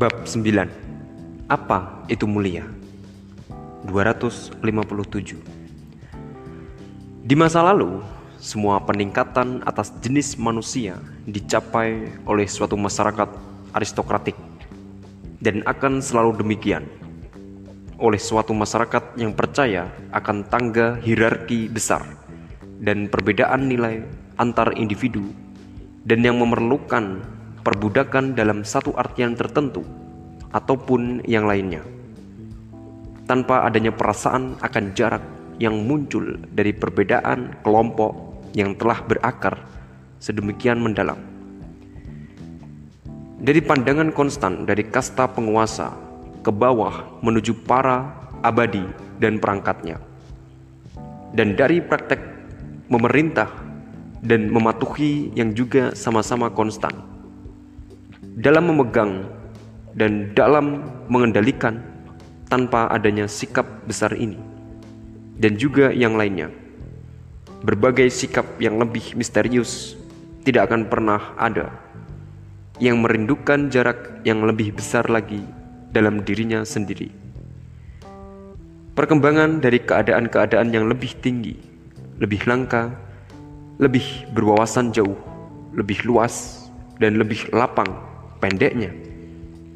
Bab 9 Apa itu mulia? 257 Di masa lalu, semua peningkatan atas jenis manusia dicapai oleh suatu masyarakat aristokratik. Dan akan selalu demikian. Oleh suatu masyarakat yang percaya akan tangga hierarki besar dan perbedaan nilai antar individu dan yang memerlukan perbudakan dalam satu artian tertentu ataupun yang lainnya. Tanpa adanya perasaan akan jarak yang muncul dari perbedaan kelompok yang telah berakar sedemikian mendalam. Dari pandangan konstan dari kasta penguasa ke bawah menuju para abadi dan perangkatnya. Dan dari praktek memerintah dan mematuhi yang juga sama-sama konstan dalam memegang dan dalam mengendalikan tanpa adanya sikap besar ini, dan juga yang lainnya. Berbagai sikap yang lebih misterius tidak akan pernah ada yang merindukan jarak yang lebih besar lagi dalam dirinya sendiri. Perkembangan dari keadaan-keadaan yang lebih tinggi, lebih langka, lebih berwawasan jauh, lebih luas, dan lebih lapang pendeknya,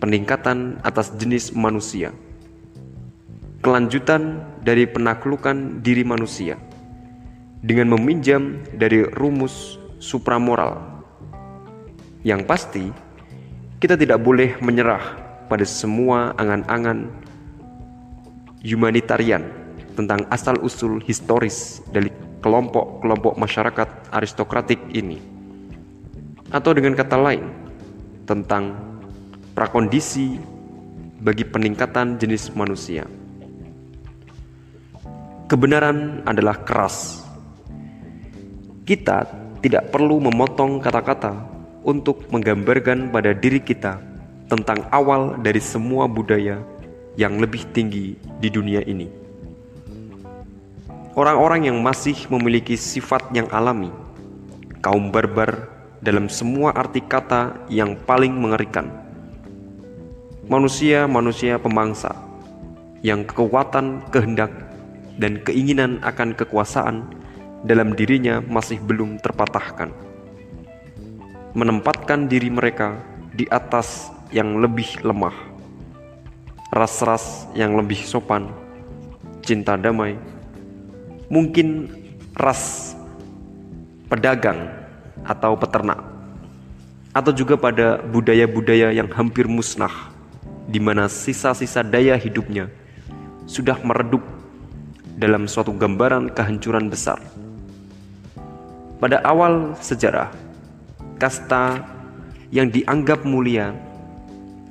peningkatan atas jenis manusia, kelanjutan dari penaklukan diri manusia dengan meminjam dari rumus supramoral. Yang pasti, kita tidak boleh menyerah pada semua angan-angan humanitarian tentang asal-usul historis dari kelompok-kelompok masyarakat aristokratik ini. Atau dengan kata lain, tentang prakondisi bagi peningkatan jenis manusia. Kebenaran adalah keras. Kita tidak perlu memotong kata-kata untuk menggambarkan pada diri kita tentang awal dari semua budaya yang lebih tinggi di dunia ini. Orang-orang yang masih memiliki sifat yang alami, kaum barbar dalam semua arti kata yang paling mengerikan. Manusia-manusia pemangsa yang kekuatan kehendak dan keinginan akan kekuasaan dalam dirinya masih belum terpatahkan. Menempatkan diri mereka di atas yang lebih lemah, ras-ras yang lebih sopan, cinta damai, mungkin ras pedagang atau peternak atau juga pada budaya-budaya yang hampir musnah di mana sisa-sisa daya hidupnya sudah meredup dalam suatu gambaran kehancuran besar. Pada awal sejarah, kasta yang dianggap mulia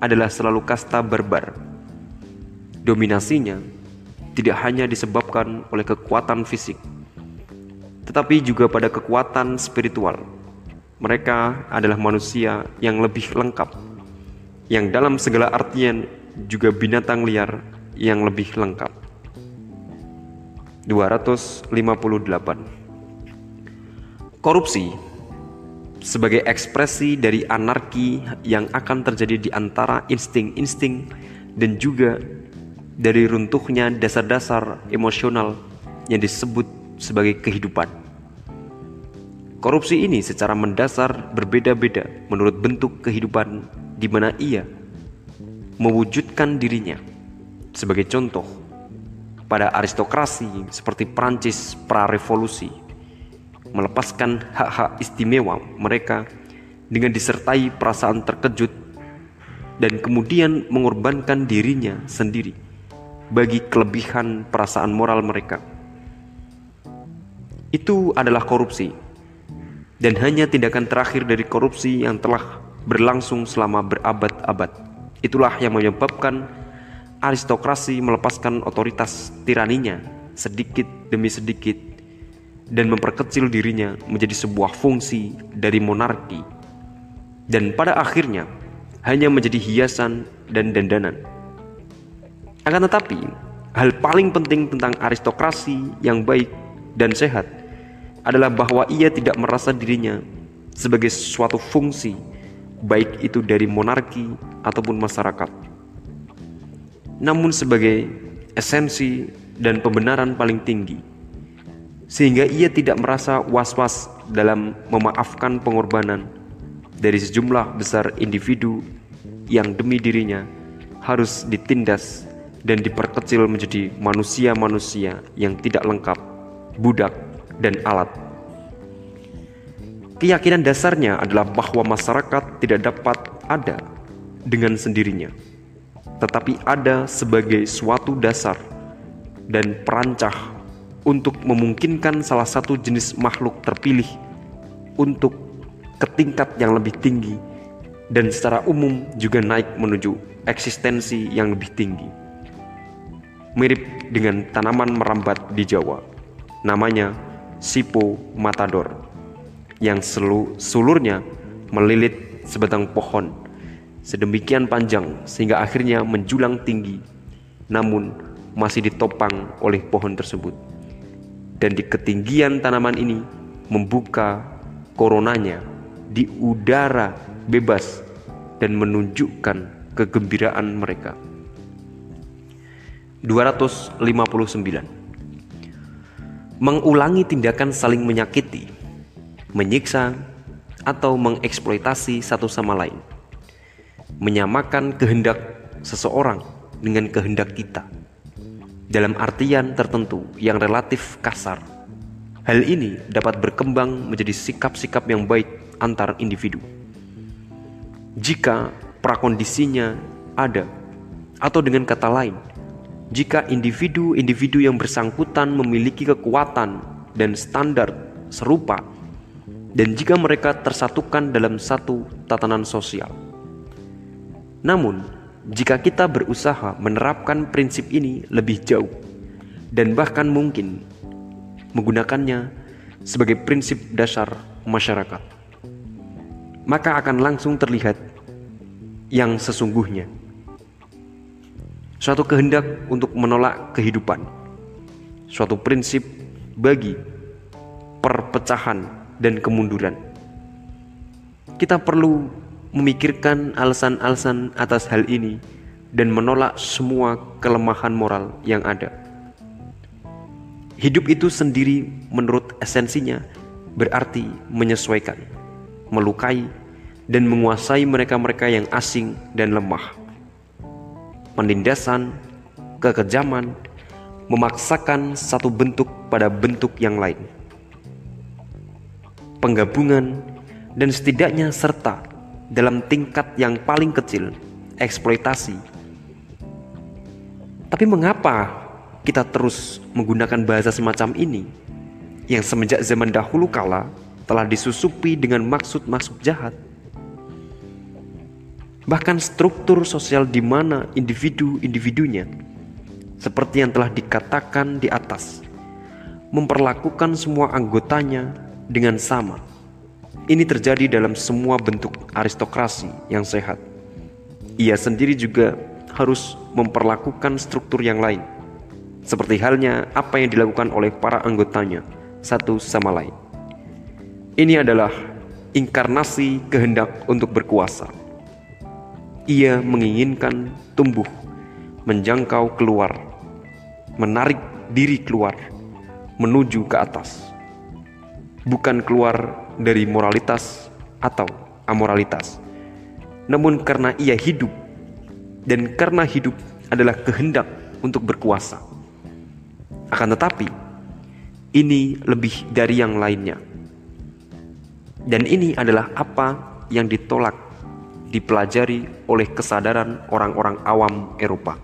adalah selalu kasta barbar. Dominasinya tidak hanya disebabkan oleh kekuatan fisik, tetapi juga pada kekuatan spiritual mereka adalah manusia yang lebih lengkap, yang dalam segala artian juga binatang liar yang lebih lengkap. 258 Korupsi sebagai ekspresi dari anarki yang akan terjadi di antara insting-insting dan juga dari runtuhnya dasar-dasar emosional yang disebut sebagai kehidupan. Korupsi ini secara mendasar berbeda-beda menurut bentuk kehidupan di mana ia mewujudkan dirinya. Sebagai contoh, pada aristokrasi seperti Prancis pra-revolusi, melepaskan hak-hak istimewa mereka dengan disertai perasaan terkejut dan kemudian mengorbankan dirinya sendiri bagi kelebihan perasaan moral mereka. Itu adalah korupsi dan hanya tindakan terakhir dari korupsi yang telah berlangsung selama berabad-abad. Itulah yang menyebabkan aristokrasi melepaskan otoritas tiraninya sedikit demi sedikit dan memperkecil dirinya menjadi sebuah fungsi dari monarki dan pada akhirnya hanya menjadi hiasan dan dandanan. Akan tetapi, hal paling penting tentang aristokrasi yang baik dan sehat adalah bahwa ia tidak merasa dirinya sebagai suatu fungsi baik itu dari monarki ataupun masyarakat. Namun sebagai esensi dan pembenaran paling tinggi, sehingga ia tidak merasa was-was dalam memaafkan pengorbanan dari sejumlah besar individu yang demi dirinya harus ditindas dan diperkecil menjadi manusia-manusia yang tidak lengkap, budak, dan alat. Keyakinan dasarnya adalah bahwa masyarakat tidak dapat ada dengan sendirinya, tetapi ada sebagai suatu dasar dan perancah untuk memungkinkan salah satu jenis makhluk terpilih untuk ke tingkat yang lebih tinggi dan secara umum juga naik menuju eksistensi yang lebih tinggi mirip dengan tanaman merambat di Jawa. Namanya Sipo Matador, yang selu, sulurnya melilit sebatang pohon sedemikian panjang sehingga akhirnya menjulang tinggi, namun masih ditopang oleh pohon tersebut. Dan di ketinggian tanaman ini membuka koronanya di udara bebas dan menunjukkan kegembiraan mereka. 259 Mengulangi tindakan saling menyakiti, menyiksa, atau mengeksploitasi satu sama lain. Menyamakan kehendak seseorang dengan kehendak kita dalam artian tertentu yang relatif kasar. Hal ini dapat berkembang menjadi sikap-sikap yang baik antar individu. Jika prakondisinya ada, atau dengan kata lain, jika individu-individu yang bersangkutan memiliki kekuatan dan standar serupa, dan jika mereka tersatukan dalam satu tatanan sosial. Namun, jika kita berusaha menerapkan prinsip ini lebih jauh, dan bahkan mungkin menggunakannya sebagai prinsip dasar masyarakat, maka akan langsung terlihat yang sesungguhnya suatu kehendak untuk menolak kehidupan, suatu prinsip bagi perpecahan dan kemunduran. Kita perlu memikirkan alasan-alasan atas hal ini dan menolak semua kelemahan moral yang ada. Hidup itu sendiri menurut esensinya berarti menyesuaikan, melukai, dan menguasai mereka-mereka yang asing dan lemah penindasan, kekejaman, memaksakan satu bentuk pada bentuk yang lain. Penggabungan dan setidaknya serta dalam tingkat yang paling kecil, eksploitasi. Tapi mengapa kita terus menggunakan bahasa semacam ini yang semenjak zaman dahulu kala telah disusupi dengan maksud-maksud jahat? Bahkan struktur sosial di mana individu-individunya, seperti yang telah dikatakan di atas, memperlakukan semua anggotanya dengan sama. Ini terjadi dalam semua bentuk aristokrasi yang sehat. Ia sendiri juga harus memperlakukan struktur yang lain, seperti halnya apa yang dilakukan oleh para anggotanya satu sama lain. Ini adalah inkarnasi kehendak untuk berkuasa ia menginginkan tumbuh, menjangkau keluar, menarik diri keluar, menuju ke atas, bukan keluar dari moralitas atau amoralitas, namun karena ia hidup, dan karena hidup adalah kehendak untuk berkuasa. Akan tetapi, ini lebih dari yang lainnya, dan ini adalah apa yang ditolak dipelajari oleh kesadaran orang-orang awam Eropa.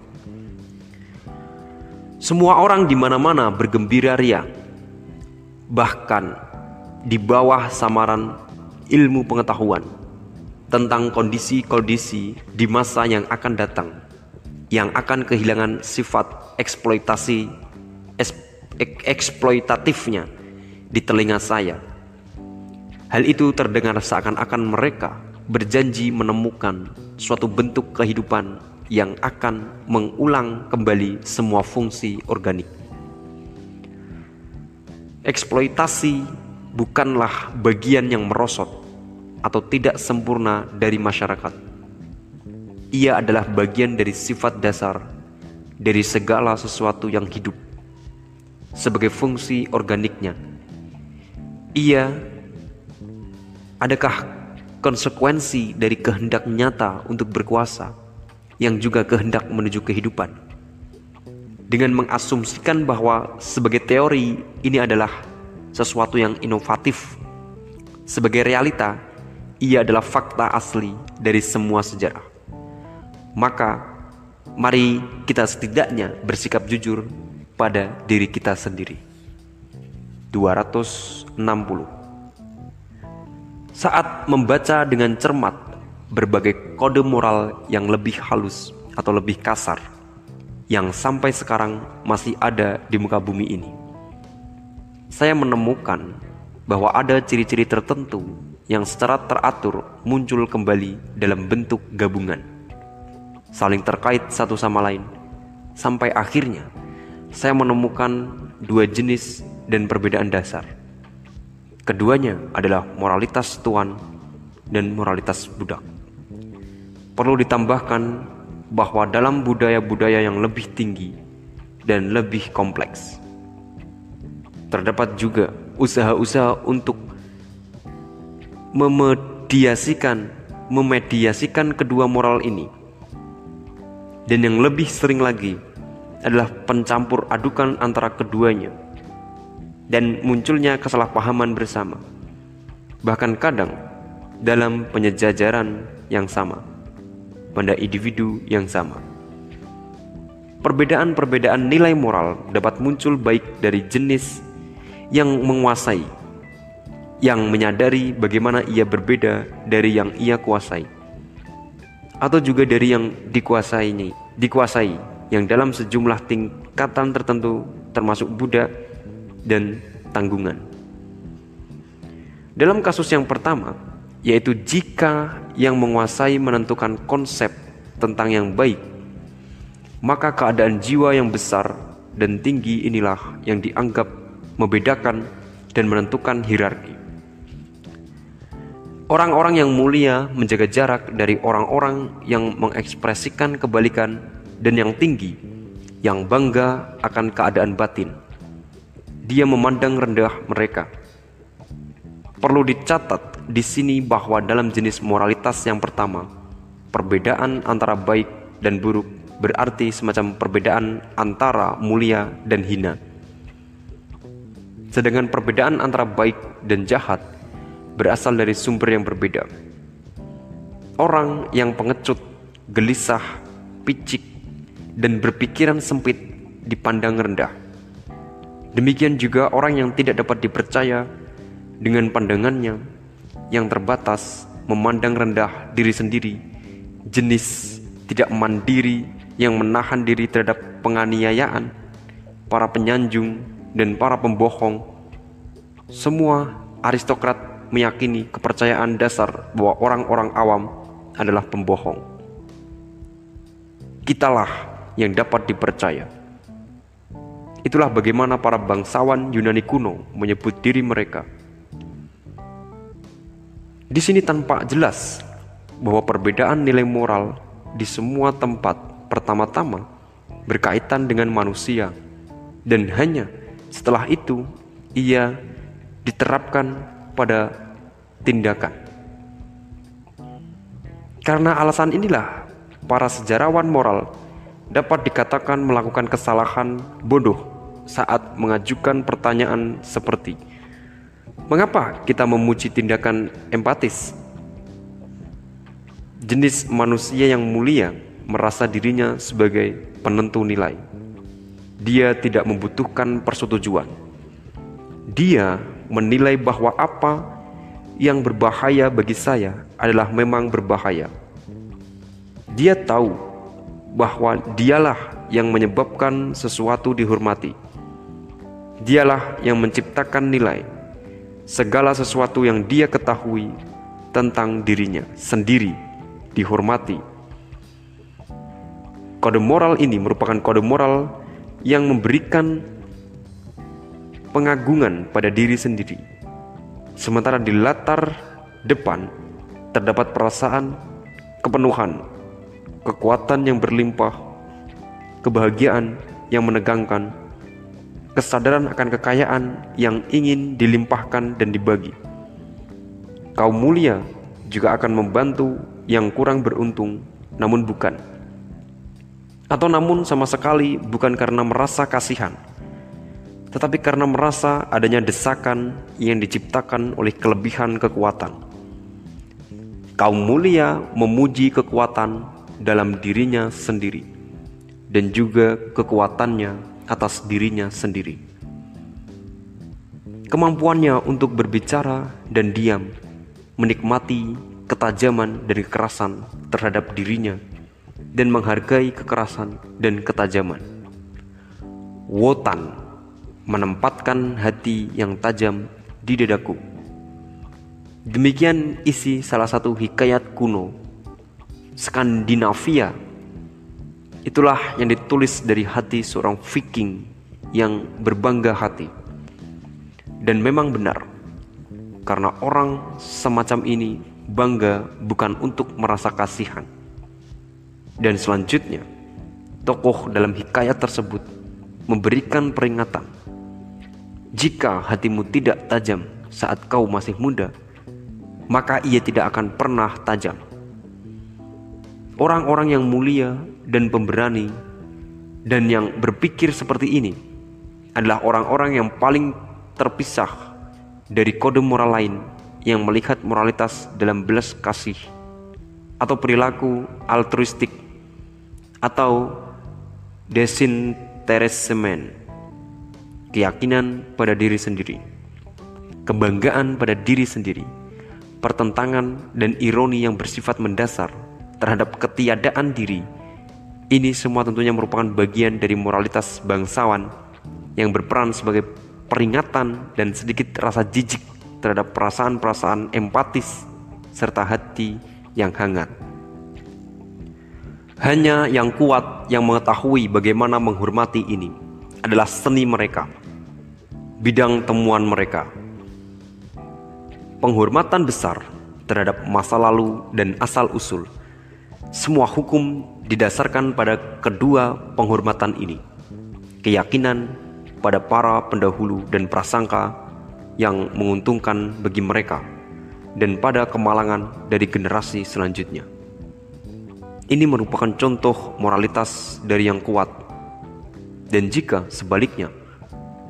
Semua orang di mana-mana bergembira ria, bahkan di bawah samaran ilmu pengetahuan tentang kondisi-kondisi di masa yang akan datang, yang akan kehilangan sifat eksploitasi eksploitatifnya di telinga saya. Hal itu terdengar seakan-akan mereka berjanji menemukan suatu bentuk kehidupan yang akan mengulang kembali semua fungsi organik. Eksploitasi bukanlah bagian yang merosot, atau tidak sempurna dari masyarakat. Ia adalah bagian dari sifat dasar dari segala sesuatu yang hidup sebagai fungsi organiknya. Ia adakah konsekuensi dari kehendak nyata untuk berkuasa yang juga kehendak menuju kehidupan? Dengan mengasumsikan bahwa sebagai teori ini adalah sesuatu yang inovatif, sebagai realita ia adalah fakta asli dari semua sejarah. Maka mari kita setidaknya bersikap jujur pada diri kita sendiri. 260 Saat membaca dengan cermat berbagai kode moral yang lebih halus atau lebih kasar yang sampai sekarang masih ada di muka bumi ini. Saya menemukan bahwa ada ciri-ciri tertentu yang secara teratur muncul kembali dalam bentuk gabungan, saling terkait satu sama lain, sampai akhirnya saya menemukan dua jenis dan perbedaan dasar. Keduanya adalah moralitas tuan dan moralitas budak. Perlu ditambahkan bahwa dalam budaya-budaya yang lebih tinggi dan lebih kompleks, terdapat juga usaha-usaha untuk memediasikan memediasikan kedua moral ini. Dan yang lebih sering lagi adalah pencampur adukan antara keduanya dan munculnya kesalahpahaman bersama. Bahkan kadang dalam penyejajaran yang sama pada individu yang sama. Perbedaan-perbedaan nilai moral dapat muncul baik dari jenis yang menguasai yang menyadari bagaimana ia berbeda dari yang ia kuasai atau juga dari yang dikuasai ini dikuasai yang dalam sejumlah tingkatan tertentu termasuk budak dan tanggungan. Dalam kasus yang pertama, yaitu jika yang menguasai menentukan konsep tentang yang baik, maka keadaan jiwa yang besar dan tinggi inilah yang dianggap membedakan dan menentukan hierarki. Orang-orang yang mulia menjaga jarak dari orang-orang yang mengekspresikan kebalikan dan yang tinggi, yang bangga akan keadaan batin. Dia memandang rendah mereka. Perlu dicatat di sini bahwa dalam jenis moralitas yang pertama, perbedaan antara baik dan buruk berarti semacam perbedaan antara mulia dan hina. Sedangkan perbedaan antara baik dan jahat berasal dari sumber yang berbeda. Orang yang pengecut, gelisah, picik, dan berpikiran sempit dipandang rendah. Demikian juga orang yang tidak dapat dipercaya dengan pandangannya yang terbatas memandang rendah diri sendiri, jenis tidak mandiri yang menahan diri terhadap penganiayaan, para penyanjung, dan para pembohong. Semua aristokrat meyakini kepercayaan dasar bahwa orang-orang awam adalah pembohong. Kitalah yang dapat dipercaya. Itulah bagaimana para bangsawan Yunani kuno menyebut diri mereka. Di sini tanpa jelas bahwa perbedaan nilai moral di semua tempat pertama-tama berkaitan dengan manusia dan hanya setelah itu ia diterapkan pada tindakan. Karena alasan inilah, para sejarawan moral dapat dikatakan melakukan kesalahan bodoh saat mengajukan pertanyaan seperti, "Mengapa kita memuji tindakan empatis?" Jenis manusia yang mulia merasa dirinya sebagai penentu nilai. Dia tidak membutuhkan persetujuan. Dia menilai bahwa apa yang berbahaya bagi saya adalah memang berbahaya. Dia tahu bahwa dialah yang menyebabkan sesuatu dihormati. Dialah yang menciptakan nilai. Segala sesuatu yang dia ketahui tentang dirinya sendiri dihormati. Kode moral ini merupakan kode moral yang memberikan pengagungan pada diri sendiri. Sementara di latar depan terdapat perasaan kepenuhan, kekuatan yang berlimpah, kebahagiaan yang menegangkan, kesadaran akan kekayaan yang ingin dilimpahkan dan dibagi. Kaum mulia juga akan membantu yang kurang beruntung, namun bukan. Atau namun sama sekali bukan karena merasa kasihan, tetapi karena merasa adanya desakan yang diciptakan oleh kelebihan kekuatan. Kaum mulia memuji kekuatan dalam dirinya sendiri dan juga kekuatannya atas dirinya sendiri. Kemampuannya untuk berbicara dan diam, menikmati ketajaman dan kekerasan terhadap dirinya, dan menghargai kekerasan dan ketajaman. Wotan menempatkan hati yang tajam di dadaku. Demikian isi salah satu hikayat kuno Skandinavia Itulah yang ditulis dari hati seorang Viking yang berbangga hati. Dan memang benar, karena orang semacam ini bangga bukan untuk merasa kasihan. Dan selanjutnya, tokoh dalam hikayat tersebut memberikan peringatan. Jika hatimu tidak tajam saat kau masih muda, maka ia tidak akan pernah tajam. Orang-orang yang mulia dan pemberani dan yang berpikir seperti ini adalah orang-orang yang paling terpisah dari kode moral lain yang melihat moralitas dalam belas kasih atau perilaku altruistik atau desinteresement keyakinan pada diri sendiri kebanggaan pada diri sendiri pertentangan dan ironi yang bersifat mendasar terhadap ketiadaan diri ini semua tentunya merupakan bagian dari moralitas bangsawan yang berperan sebagai peringatan dan sedikit rasa jijik terhadap perasaan-perasaan empatis serta hati yang hangat. Hanya yang kuat yang mengetahui bagaimana menghormati ini adalah seni mereka, bidang temuan mereka. Penghormatan besar terhadap masa lalu dan asal-usul semua hukum didasarkan pada kedua penghormatan ini. Keyakinan pada para pendahulu dan prasangka yang menguntungkan bagi mereka dan pada kemalangan dari generasi selanjutnya. Ini merupakan contoh moralitas dari yang kuat. Dan jika sebaliknya,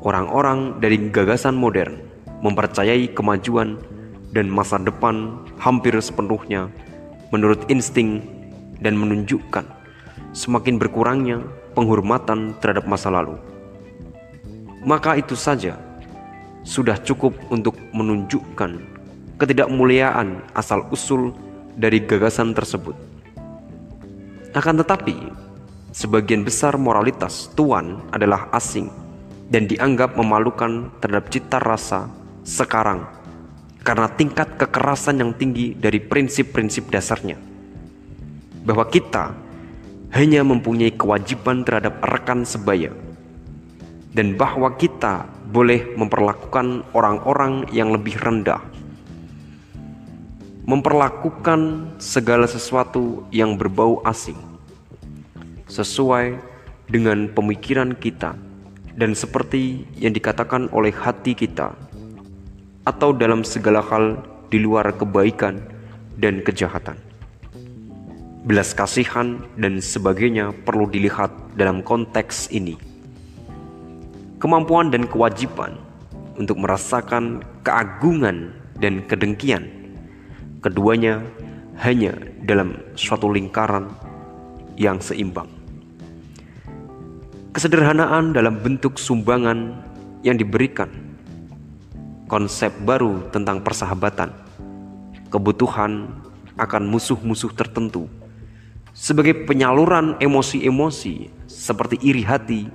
orang-orang dari gagasan modern mempercayai kemajuan dan masa depan hampir sepenuhnya menurut insting dan menunjukkan semakin berkurangnya penghormatan terhadap masa lalu. Maka itu saja sudah cukup untuk menunjukkan ketidakmuliaan asal-usul dari gagasan tersebut. Akan tetapi, sebagian besar moralitas Tuhan adalah asing dan dianggap memalukan terhadap cita rasa sekarang karena tingkat kekerasan yang tinggi dari prinsip-prinsip dasarnya bahwa kita hanya mempunyai kewajiban terhadap rekan sebaya dan bahwa kita boleh memperlakukan orang-orang yang lebih rendah. Memperlakukan segala sesuatu yang berbau asing sesuai dengan pemikiran kita dan seperti yang dikatakan oleh hati kita atau dalam segala hal di luar kebaikan dan kejahatan belas kasihan, dan sebagainya perlu dilihat dalam konteks ini. Kemampuan dan kewajiban untuk merasakan keagungan dan kedengkian, keduanya hanya dalam suatu lingkaran yang seimbang. Kesederhanaan dalam bentuk sumbangan yang diberikan, konsep baru tentang persahabatan, kebutuhan akan musuh-musuh tertentu sebagai penyaluran emosi-emosi seperti iri hati,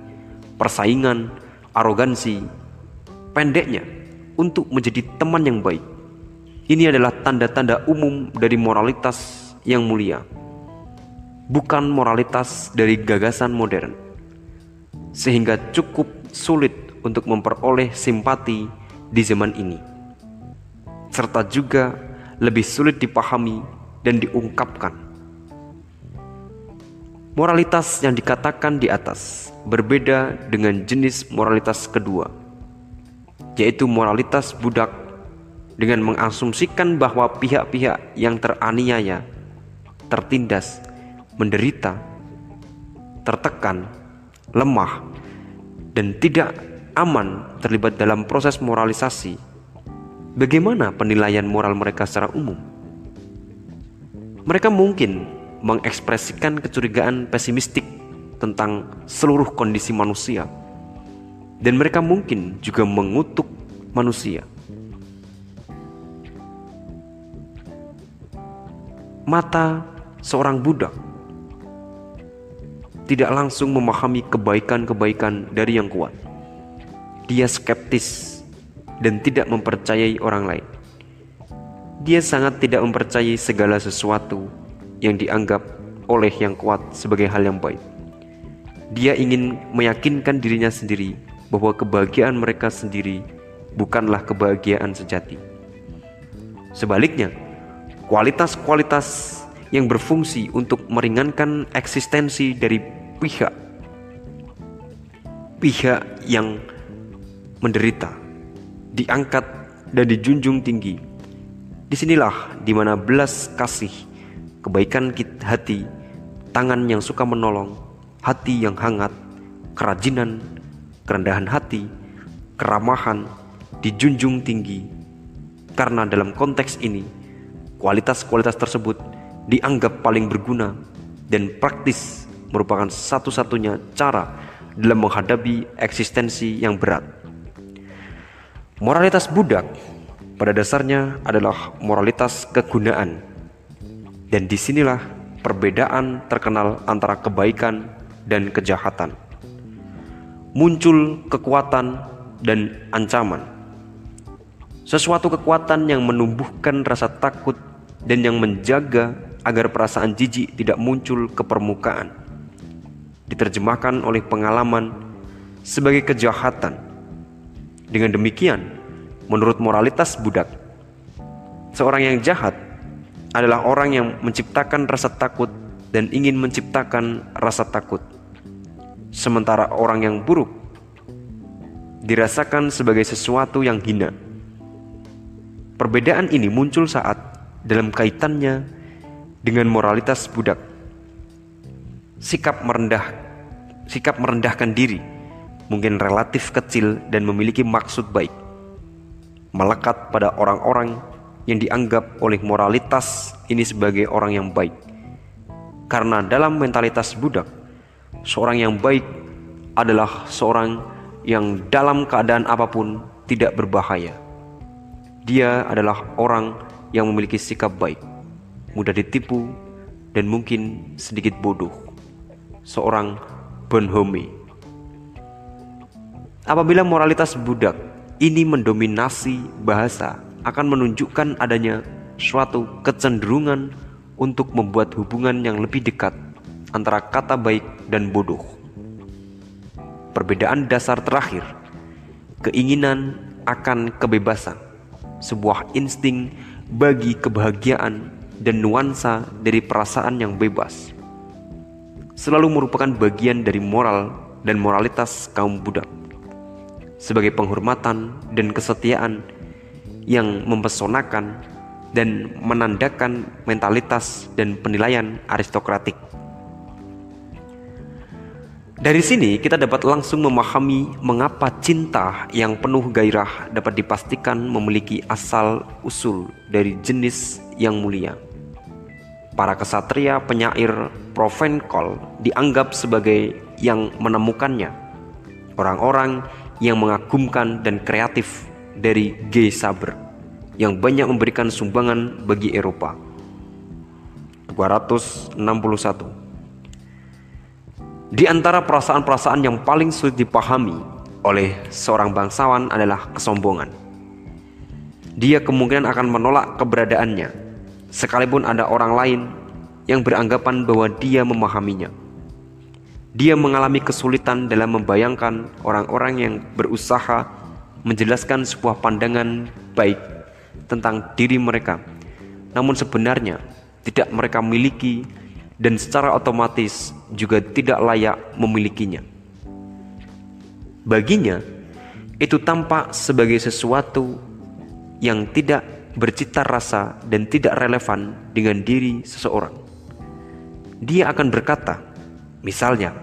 persaingan, arogansi, pendeknya untuk menjadi teman yang baik. Ini adalah tanda-tanda umum dari moralitas yang mulia, bukan moralitas dari gagasan modern, sehingga cukup sulit untuk memperoleh simpati di zaman ini, serta juga lebih sulit dipahami dan diungkapkan. Moralitas yang dikatakan di atas berbeda dengan jenis moralitas kedua, yaitu moralitas budak dengan mengasumsikan bahwa pihak-pihak yang teraniaya, tertindas, menderita, tertekan, lemah, dan tidak aman terlibat dalam proses moralisasi. Bagaimana penilaian moral mereka secara umum? Mereka mungkin mengekspresikan kecurigaan pesimistik tentang seluruh kondisi manusia, dan mereka mungkin juga mengutuk manusia. Mata seorang budak tidak langsung memahami kebaikan-kebaikan dari yang kuat. Dia skeptis dan tidak mempercayai orang lain. Dia sangat tidak mempercayai segala sesuatu yang dianggap oleh yang kuat sebagai hal yang baik. Dia ingin meyakinkan dirinya sendiri bahwa kebahagiaan mereka sendiri bukanlah kebahagiaan sejati. Sebaliknya, kualitas-kualitas yang berfungsi untuk meringankan eksistensi dari pihak pihak yang menderita diangkat dan dijunjung tinggi. Di sinilah di mana belas kasih kebaikan hati, tangan yang suka menolong, hati yang hangat, kerajinan, kerendahan hati, keramahan dijunjung tinggi. Karena dalam konteks ini, kualitas-kualitas tersebut dianggap paling berguna dan praktis merupakan satu-satunya cara dalam menghadapi eksistensi yang berat. Moralitas budak pada dasarnya adalah moralitas kegunaan dan di sinilah perbedaan terkenal antara kebaikan dan kejahatan. Muncul kekuatan dan ancaman. Sesuatu kekuatan yang menumbuhkan rasa takut dan yang menjaga agar perasaan jijik tidak muncul ke permukaan. Diterjemahkan oleh pengalaman sebagai kejahatan. Dengan demikian, menurut moralitas budak, seorang yang jahat adalah orang yang menciptakan rasa takut dan ingin menciptakan rasa takut. Sementara orang yang buruk dirasakan sebagai sesuatu yang hina. Perbedaan ini muncul saat dalam kaitannya dengan moralitas budak. Sikap merendah sikap merendahkan diri mungkin relatif kecil dan memiliki maksud baik. Melekat pada orang-orang yang dianggap oleh moralitas ini sebagai orang yang baik. Karena dalam mentalitas budak, seorang yang baik adalah seorang yang dalam keadaan apa pun tidak berbahaya. Dia adalah orang yang memiliki sikap baik, mudah ditipu, dan mungkin sedikit bodoh. Seorang bonhomie. Apabila moralitas budak ini mendominasi bahasa akan menunjukkan adanya suatu kecenderungan untuk membuat hubungan yang lebih dekat antara kata baik dan bodoh. Perbedaan dasar terakhir, keinginan akan kebebasan, sebuah insting bagi kebahagiaan dan nuansa dari perasaan yang bebas, selalu merupakan bagian dari moral dan moralitas kaum budak. Sebagai penghormatan dan kesetiaan yang mempesonakan dan menandakan mentalitas dan penilaian aristokratik. Dari sini kita dapat langsung memahami mengapa cinta yang penuh gairah dapat dipastikan memiliki asal usul dari jenis yang mulia. Para kesatria penyair Provenkol dianggap sebagai yang menemukannya. Orang-orang yang mengagumkan dan kreatif dari G. Saber yang banyak memberikan sumbangan bagi Eropa. 261 Di antara perasaan-perasaan yang paling sulit dipahami oleh seorang bangsawan adalah kesombongan. Dia kemungkinan akan menolak keberadaannya, sekalipun ada orang lain yang beranggapan bahwa dia memahaminya. Dia mengalami kesulitan dalam membayangkan orang-orang yang berusaha menjelaskan sebuah pandangan baik tentang diri mereka namun sebenarnya tidak mereka miliki dan secara otomatis juga tidak layak memilikinya. Baginya, itu tampak sebagai sesuatu yang tidak bercita rasa dan tidak relevan dengan diri seseorang. Dia akan berkata, misalnya,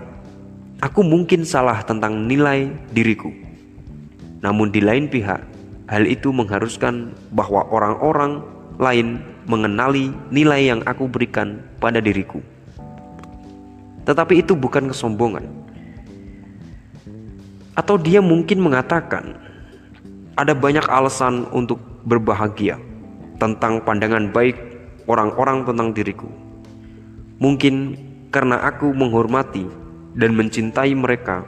"Aku mungkin salah tentang nilai diriku." Namun, di lain pihak, hal itu mengharuskan bahwa orang-orang lain mengenali nilai yang aku berikan pada diriku. Tetapi itu bukan kesombongan atau dia mungkin mengatakan ada banyak alasan untuk berbahagia tentang pandangan baik orang-orang tentang diriku. Mungkin karena aku menghormati dan mencintai mereka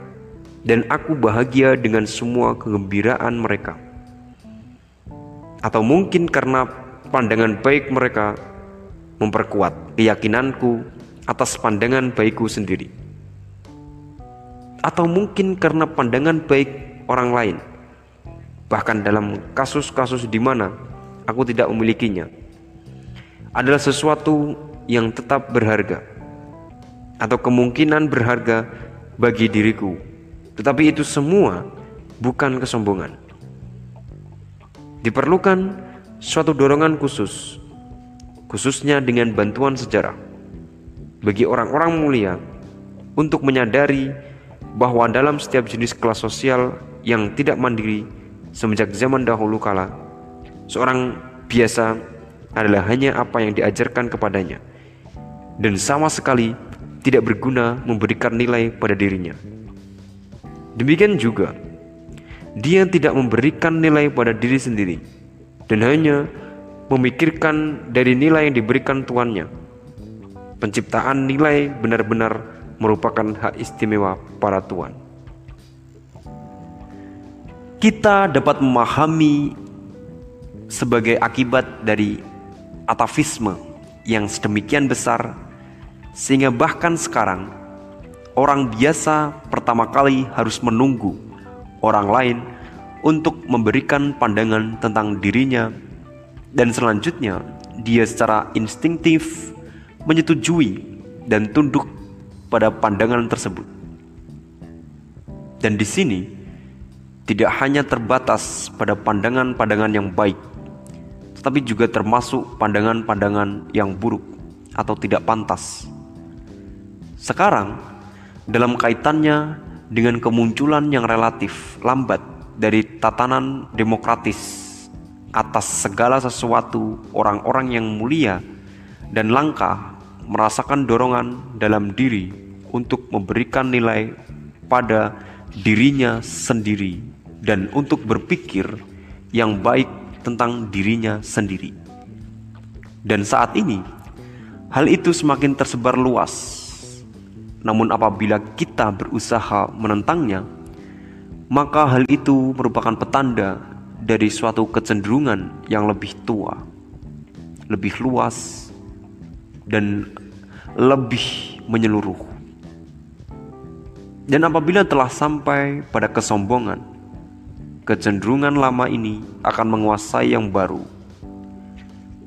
dan aku bahagia dengan semua kegembiraan mereka. Atau mungkin karena pandangan baik mereka memperkuat keyakinanku atas pandangan baikku sendiri atau mungkin karena pandangan baik orang lain. Bahkan dalam kasus-kasus di mana aku tidak memilikinya, adalah sesuatu yang tetap berharga atau kemungkinan berharga bagi diriku. Tetapi itu semua bukan kesombongan. Diperlukan suatu dorongan khusus, khususnya dengan bantuan sejarah, bagi orang-orang mulia untuk menyadari bahwa dalam setiap jenis kelas sosial yang tidak mandiri semenjak zaman dahulu kala, seorang biasa adalah hanya apa yang diajarkan kepadanya dan sama sekali tidak berguna memberikan nilai pada dirinya. Demikian juga, dia tidak memberikan nilai pada diri sendiri dan hanya memikirkan dari nilai yang diberikan tuannya. Penciptaan nilai benar-benar merupakan hak istimewa para tuan. Kita dapat memahami sebagai akibat dari atavisme yang sedemikian besar sehingga bahkan sekarang orang biasa pertama kali harus menunggu orang lain untuk memberikan pandangan tentang dirinya dan selanjutnya dia secara instingtif menyetujui dan tunduk pada pandangan tersebut. Dan di sini tidak hanya terbatas pada pandangan-pandangan yang baik, tetapi juga termasuk pandangan-pandangan yang buruk atau tidak pantas. Sekarang, dalam kaitannya dengan kemunculan yang relatif lambat dari tatanan demokratis atas segala sesuatu orang-orang yang mulia dan langka merasakan dorongan dalam diri untuk memberikan nilai pada dirinya sendiri dan untuk berpikir yang baik tentang dirinya sendiri. Dan saat ini, hal itu semakin tersebar luas. Namun, apabila kita berusaha menentangnya, maka hal itu merupakan petanda dari suatu kecenderungan yang lebih tua, lebih luas, dan lebih menyeluruh. Dan apabila telah sampai pada kesombongan, kecenderungan lama ini akan menguasai yang baru.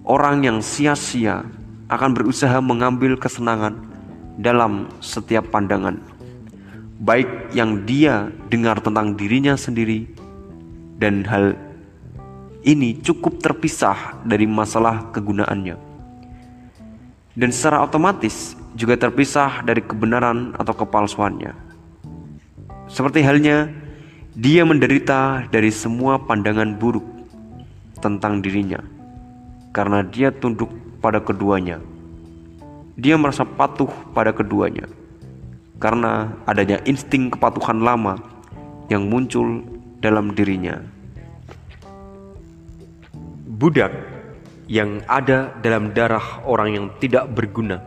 Orang yang sia-sia akan berusaha mengambil kesenangan dalam setiap pandangan, baik yang dia dengar tentang dirinya sendiri, dan hal ini cukup terpisah dari masalah kegunaannya, dan secara otomatis juga terpisah dari kebenaran atau kepalsuannya. Seperti halnya dia menderita dari semua pandangan buruk tentang dirinya karena dia tunduk pada keduanya. Dia merasa patuh pada keduanya karena adanya insting kepatuhan lama yang muncul dalam dirinya. Budak yang ada dalam darah orang yang tidak berguna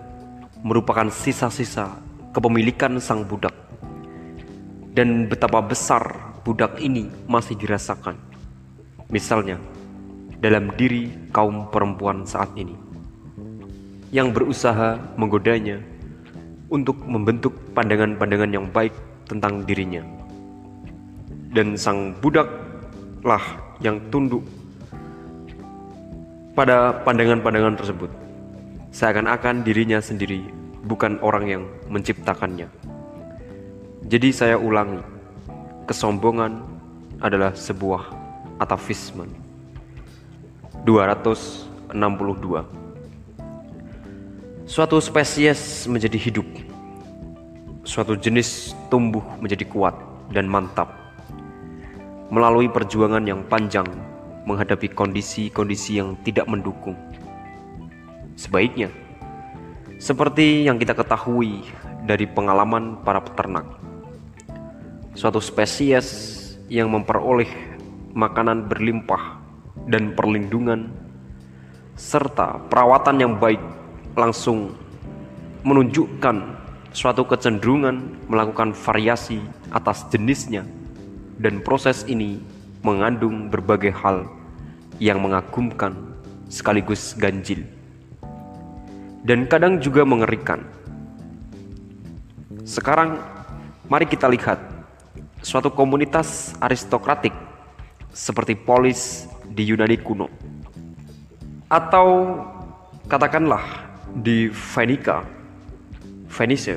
merupakan sisa-sisa kepemilikan sang budak dan betapa besar budak ini masih dirasakan. Misalnya, dalam diri kaum perempuan saat ini yang berusaha menggodanya untuk membentuk pandangan-pandangan yang baik tentang dirinya. Dan sang budaklah yang tunduk pada pandangan-pandangan tersebut. Seakan-akan dirinya sendiri bukan orang yang menciptakannya. Jadi saya ulangi, kesombongan adalah sebuah atavisme. 262 Suatu spesies menjadi hidup. Suatu jenis tumbuh menjadi kuat dan mantap. Melalui perjuangan yang panjang menghadapi kondisi-kondisi yang tidak mendukung. Sebaiknya Seperti yang kita ketahui dari pengalaman para peternak Suatu spesies yang memperoleh makanan berlimpah dan perlindungan serta perawatan yang baik langsung menunjukkan suatu kecenderungan melakukan variasi atas jenisnya dan proses ini mengandung berbagai hal yang mengagumkan sekaligus ganjil dan kadang juga mengerikan. Sekarang mari kita lihat suatu komunitas aristokratik seperti polis di Yunani kuno. Atau katakanlah di Venica, Venice,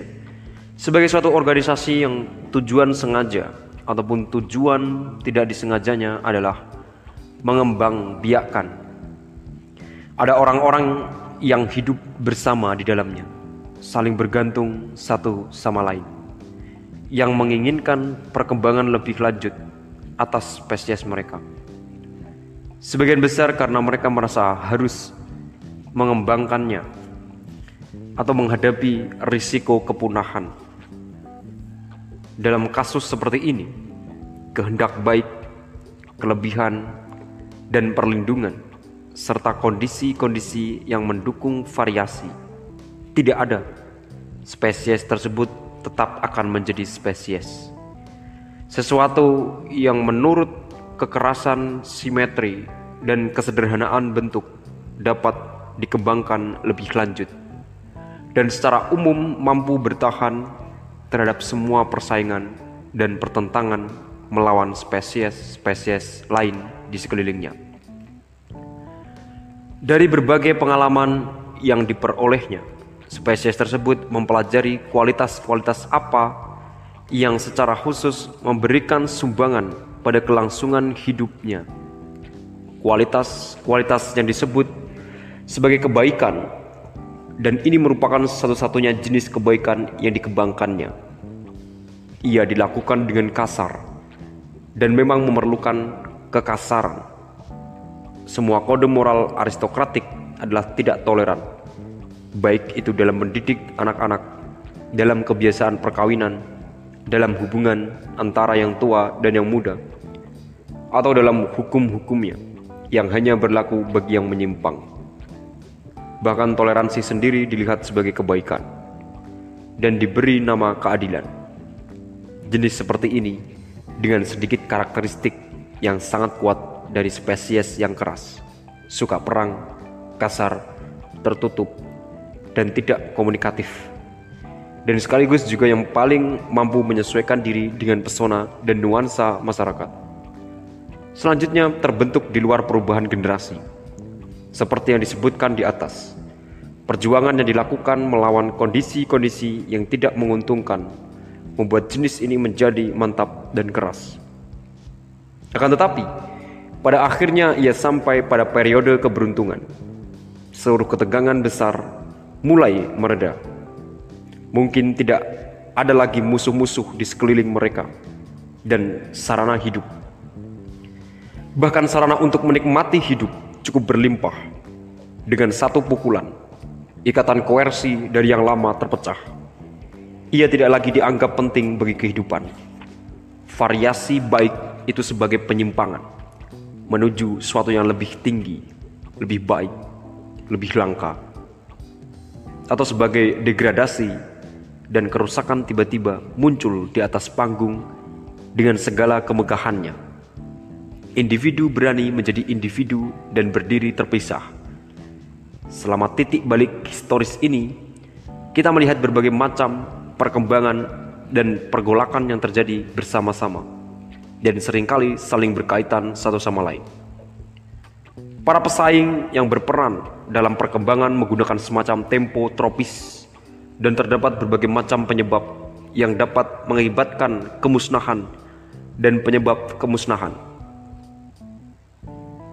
sebagai suatu organisasi yang tujuan sengaja ataupun tujuan tidak disengajanya adalah mengembang biakan. Ada orang-orang yang hidup bersama di dalamnya, saling bergantung satu sama lain, yang menginginkan perkembangan lebih lanjut atas spesies mereka. Sebagian besar karena mereka merasa harus mengembangkannya atau menghadapi risiko kepunahan. Dalam kasus seperti ini, kehendak baik, kelebihan, dan perlindungan serta kondisi-kondisi yang mendukung variasi tidak ada. Spesies tersebut tetap akan menjadi spesies. Sesuatu yang menurut kekerasan simetri dan kesederhanaan bentuk dapat dikembangkan lebih lanjut dan secara umum mampu bertahan terhadap semua persaingan dan pertentangan melawan spesies-spesies lain di sekelilingnya. Dari berbagai pengalaman yang diperolehnya, spesies tersebut mempelajari kualitas-kualitas apa yang secara khusus memberikan sumbangan pada kelangsungan hidupnya. Kualitas-kualitas yang disebut sebagai kebaikan dan ini merupakan satu-satunya jenis kebaikan yang dikembangkannya. Ia dilakukan dengan kasar dan memang memerlukan kekasaran. Semua kode moral aristokratik adalah tidak toleran, baik itu dalam mendidik anak-anak, dalam kebiasaan perkawinan, dalam hubungan antara yang tua dan yang muda, atau dalam hukum-hukumnya yang hanya berlaku bagi yang menyimpang. Bahkan toleransi sendiri dilihat sebagai kebaikan dan diberi nama keadilan. Jenis seperti ini dengan sedikit karakteristik yang sangat kuat dari spesies yang keras, suka perang, kasar, tertutup, dan tidak komunikatif. Dan sekaligus juga yang paling mampu menyesuaikan diri dengan pesona dan nuansa masyarakat. Selanjutnya terbentuk di luar perubahan generasi. Seperti yang disebutkan di atas. Perjuangan yang dilakukan melawan kondisi-kondisi yang tidak menguntungkan membuat jenis ini menjadi mantap dan keras. Akan tetapi, pada akhirnya ia sampai pada periode keberuntungan. Seluruh ketegangan besar mulai mereda. Mungkin tidak ada lagi musuh-musuh di sekeliling mereka dan sarana hidup Bahkan sarana untuk menikmati hidup cukup berlimpah. Dengan satu pukulan, ikatan koersi dari yang lama terpecah. Ia tidak lagi dianggap penting bagi kehidupan. Variasi baik itu sebagai penyimpangan menuju suatu yang lebih tinggi, lebih baik, lebih langka. Atau sebagai degradasi dan kerusakan tiba-tiba muncul di atas panggung dengan segala kemegahannya individu berani menjadi individu dan berdiri terpisah. Selama titik balik historis ini, kita melihat berbagai macam perkembangan dan pergolakan yang terjadi bersama-sama dan sering kali saling berkaitan satu sama lain. Para pesaing yang berperan dalam perkembangan menggunakan semacam tempo tropis dan terdapat berbagai macam penyebab yang dapat mengakibatkan kemusnahan dan penyebab kemusnahan.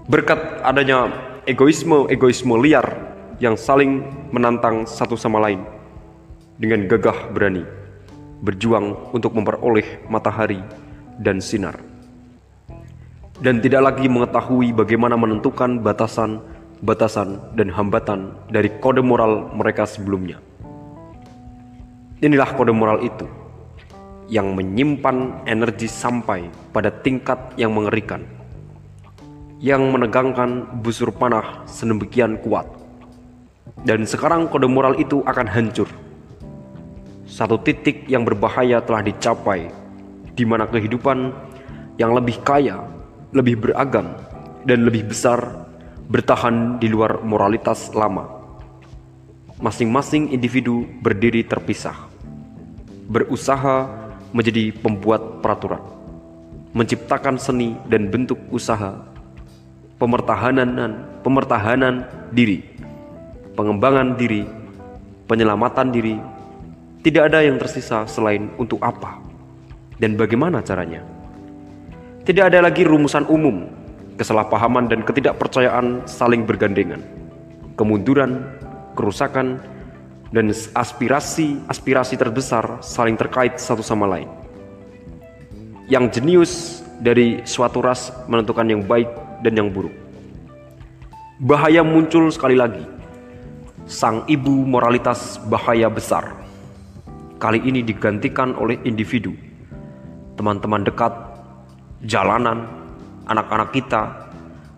Berkat adanya egoisme-egoisme liar yang saling menantang satu sama lain dengan gagah berani berjuang untuk memperoleh matahari dan sinar dan tidak lagi mengetahui bagaimana menentukan batasan-batasan dan hambatan dari kode moral mereka sebelumnya. Inilah kode moral itu yang menyimpan energi sampai pada tingkat yang mengerikan, yang menegangkan busur panah sedemikian kuat. Dan sekarang kode moral itu akan hancur. Satu titik yang berbahaya telah dicapai, di mana kehidupan yang lebih kaya lebih beragam dan lebih besar bertahan di luar moralitas lama. Masing-masing individu berdiri terpisah, berusaha menjadi pembuat peraturan, menciptakan seni dan bentuk usaha, pemertahanan pemertahanan diri, pengembangan diri, penyelamatan diri. Tidak ada yang tersisa selain untuk apa dan bagaimana caranya. Tidak ada lagi rumusan umum, kesalahpahaman dan ketidakpercayaan saling bergandengan, kemunduran, kerusakan, dan aspirasi-aspirasi terbesar saling terkait satu sama lain. Yang jenius dari suatu ras menentukan yang baik dan yang buruk. Bahaya muncul sekali lagi. Sang ibu moralitas bahaya besar. Kali ini digantikan oleh individu, teman-teman dekat jalanan, anak-anak kita,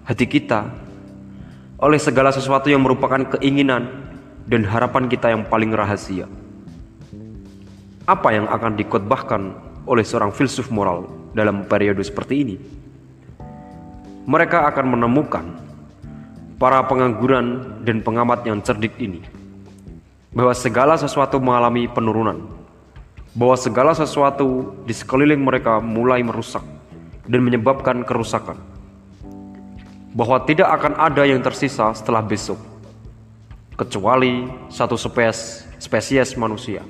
hati kita, oleh segala sesuatu yang merupakan keinginan dan harapan kita yang paling rahasia. Apa yang akan dikotbahkan oleh seorang filsuf moral dalam periode seperti ini? Mereka akan menemukan para pengangguran dan pengamat yang cerdik ini bahwa segala sesuatu mengalami penurunan, bahwa segala sesuatu di sekeliling mereka mulai merusak, dan menyebabkan kerusakan. Bahwa tidak akan ada yang tersisa setelah besok, kecuali satu spesies, spesies manusia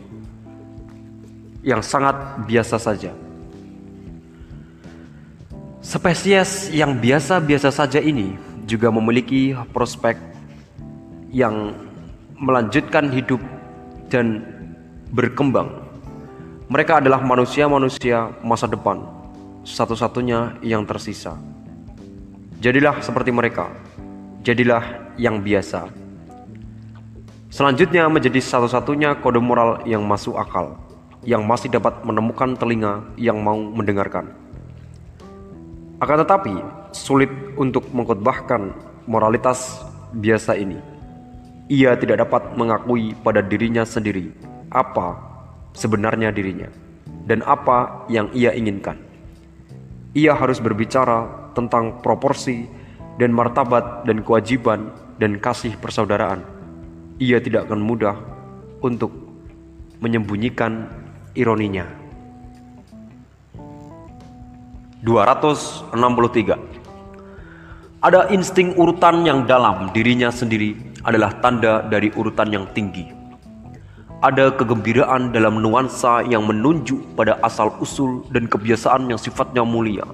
yang sangat biasa saja. Spesies yang biasa-biasa saja ini juga memiliki prospek yang melanjutkan hidup dan berkembang. Mereka adalah manusia-manusia masa depan satu-satunya yang tersisa. Jadilah seperti mereka, jadilah yang biasa. Selanjutnya menjadi satu-satunya kode moral yang masuk akal, yang masih dapat menemukan telinga yang mau mendengarkan. Akan tetapi, sulit untuk mengkhotbahkan moralitas biasa ini. Ia tidak dapat mengakui pada dirinya sendiri apa sebenarnya dirinya dan apa yang ia inginkan ia harus berbicara tentang proporsi dan martabat dan kewajiban dan kasih persaudaraan. Ia tidak akan mudah untuk menyembunyikan ironinya. 263 Ada insting urutan yang dalam dirinya sendiri adalah tanda dari urutan yang tinggi ada kegembiraan dalam nuansa yang menunjuk pada asal-usul dan kebiasaan yang sifatnya mulia.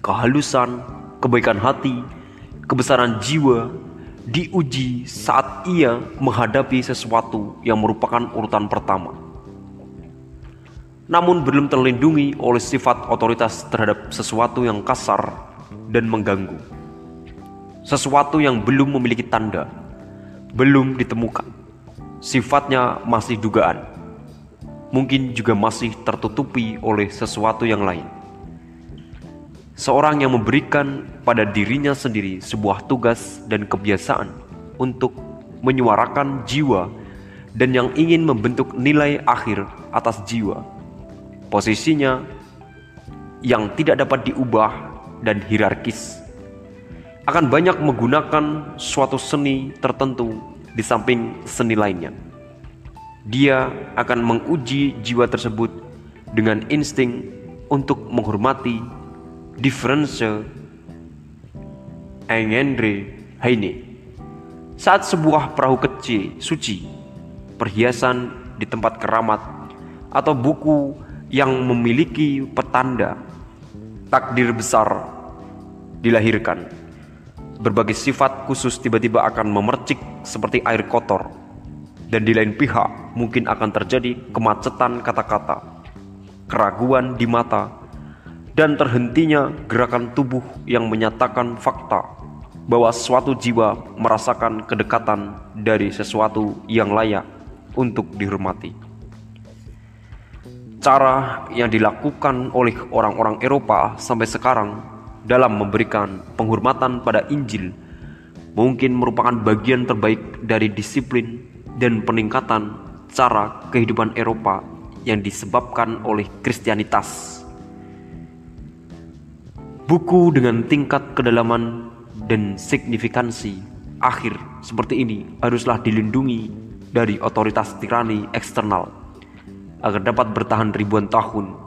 Kehalusan, kebaikan hati, kebesaran jiwa diuji saat ia menghadapi sesuatu yang merupakan urutan pertama. Namun belum terlindungi oleh sifat otoritas terhadap sesuatu yang kasar dan mengganggu. Sesuatu yang belum memiliki tanda, belum ditemukan sifatnya masih dugaan, mungkin juga masih tertutupi oleh sesuatu yang lain. Seorang yang memberikan pada dirinya sendiri sebuah tugas dan kebiasaan untuk menyuarakan jiwa dan yang ingin membentuk nilai akhir atas jiwa. Posisinya yang tidak dapat diubah dan hierarkis akan banyak menggunakan suatu seni tertentu di samping seni lainnya. Dia akan menguji jiwa tersebut dengan insting untuk menghormati diferensial Engendre Heine. Saat sebuah perahu kecil suci, perhiasan di tempat keramat, atau buku yang memiliki petanda takdir besar dilahirkan, berbagai sifat khusus tiba-tiba akan memercik seperti air kotor, dan di lain pihak mungkin akan terjadi kemacetan kata-kata, keraguan di mata, dan terhentinya gerakan tubuh yang menyatakan fakta bahwa suatu jiwa merasakan kedekatan dari sesuatu yang layak untuk dihormati. Cara yang dilakukan oleh orang-orang Eropa sampai sekarang dalam memberikan penghormatan pada Injil mungkin merupakan bagian terbaik dari disiplin dan peningkatan cara kehidupan Eropa yang disebabkan oleh Kristianitas. Buku dengan tingkat kedalaman dan signifikansi akhir seperti ini haruslah dilindungi dari otoritas tirani eksternal agar dapat bertahan ribuan tahun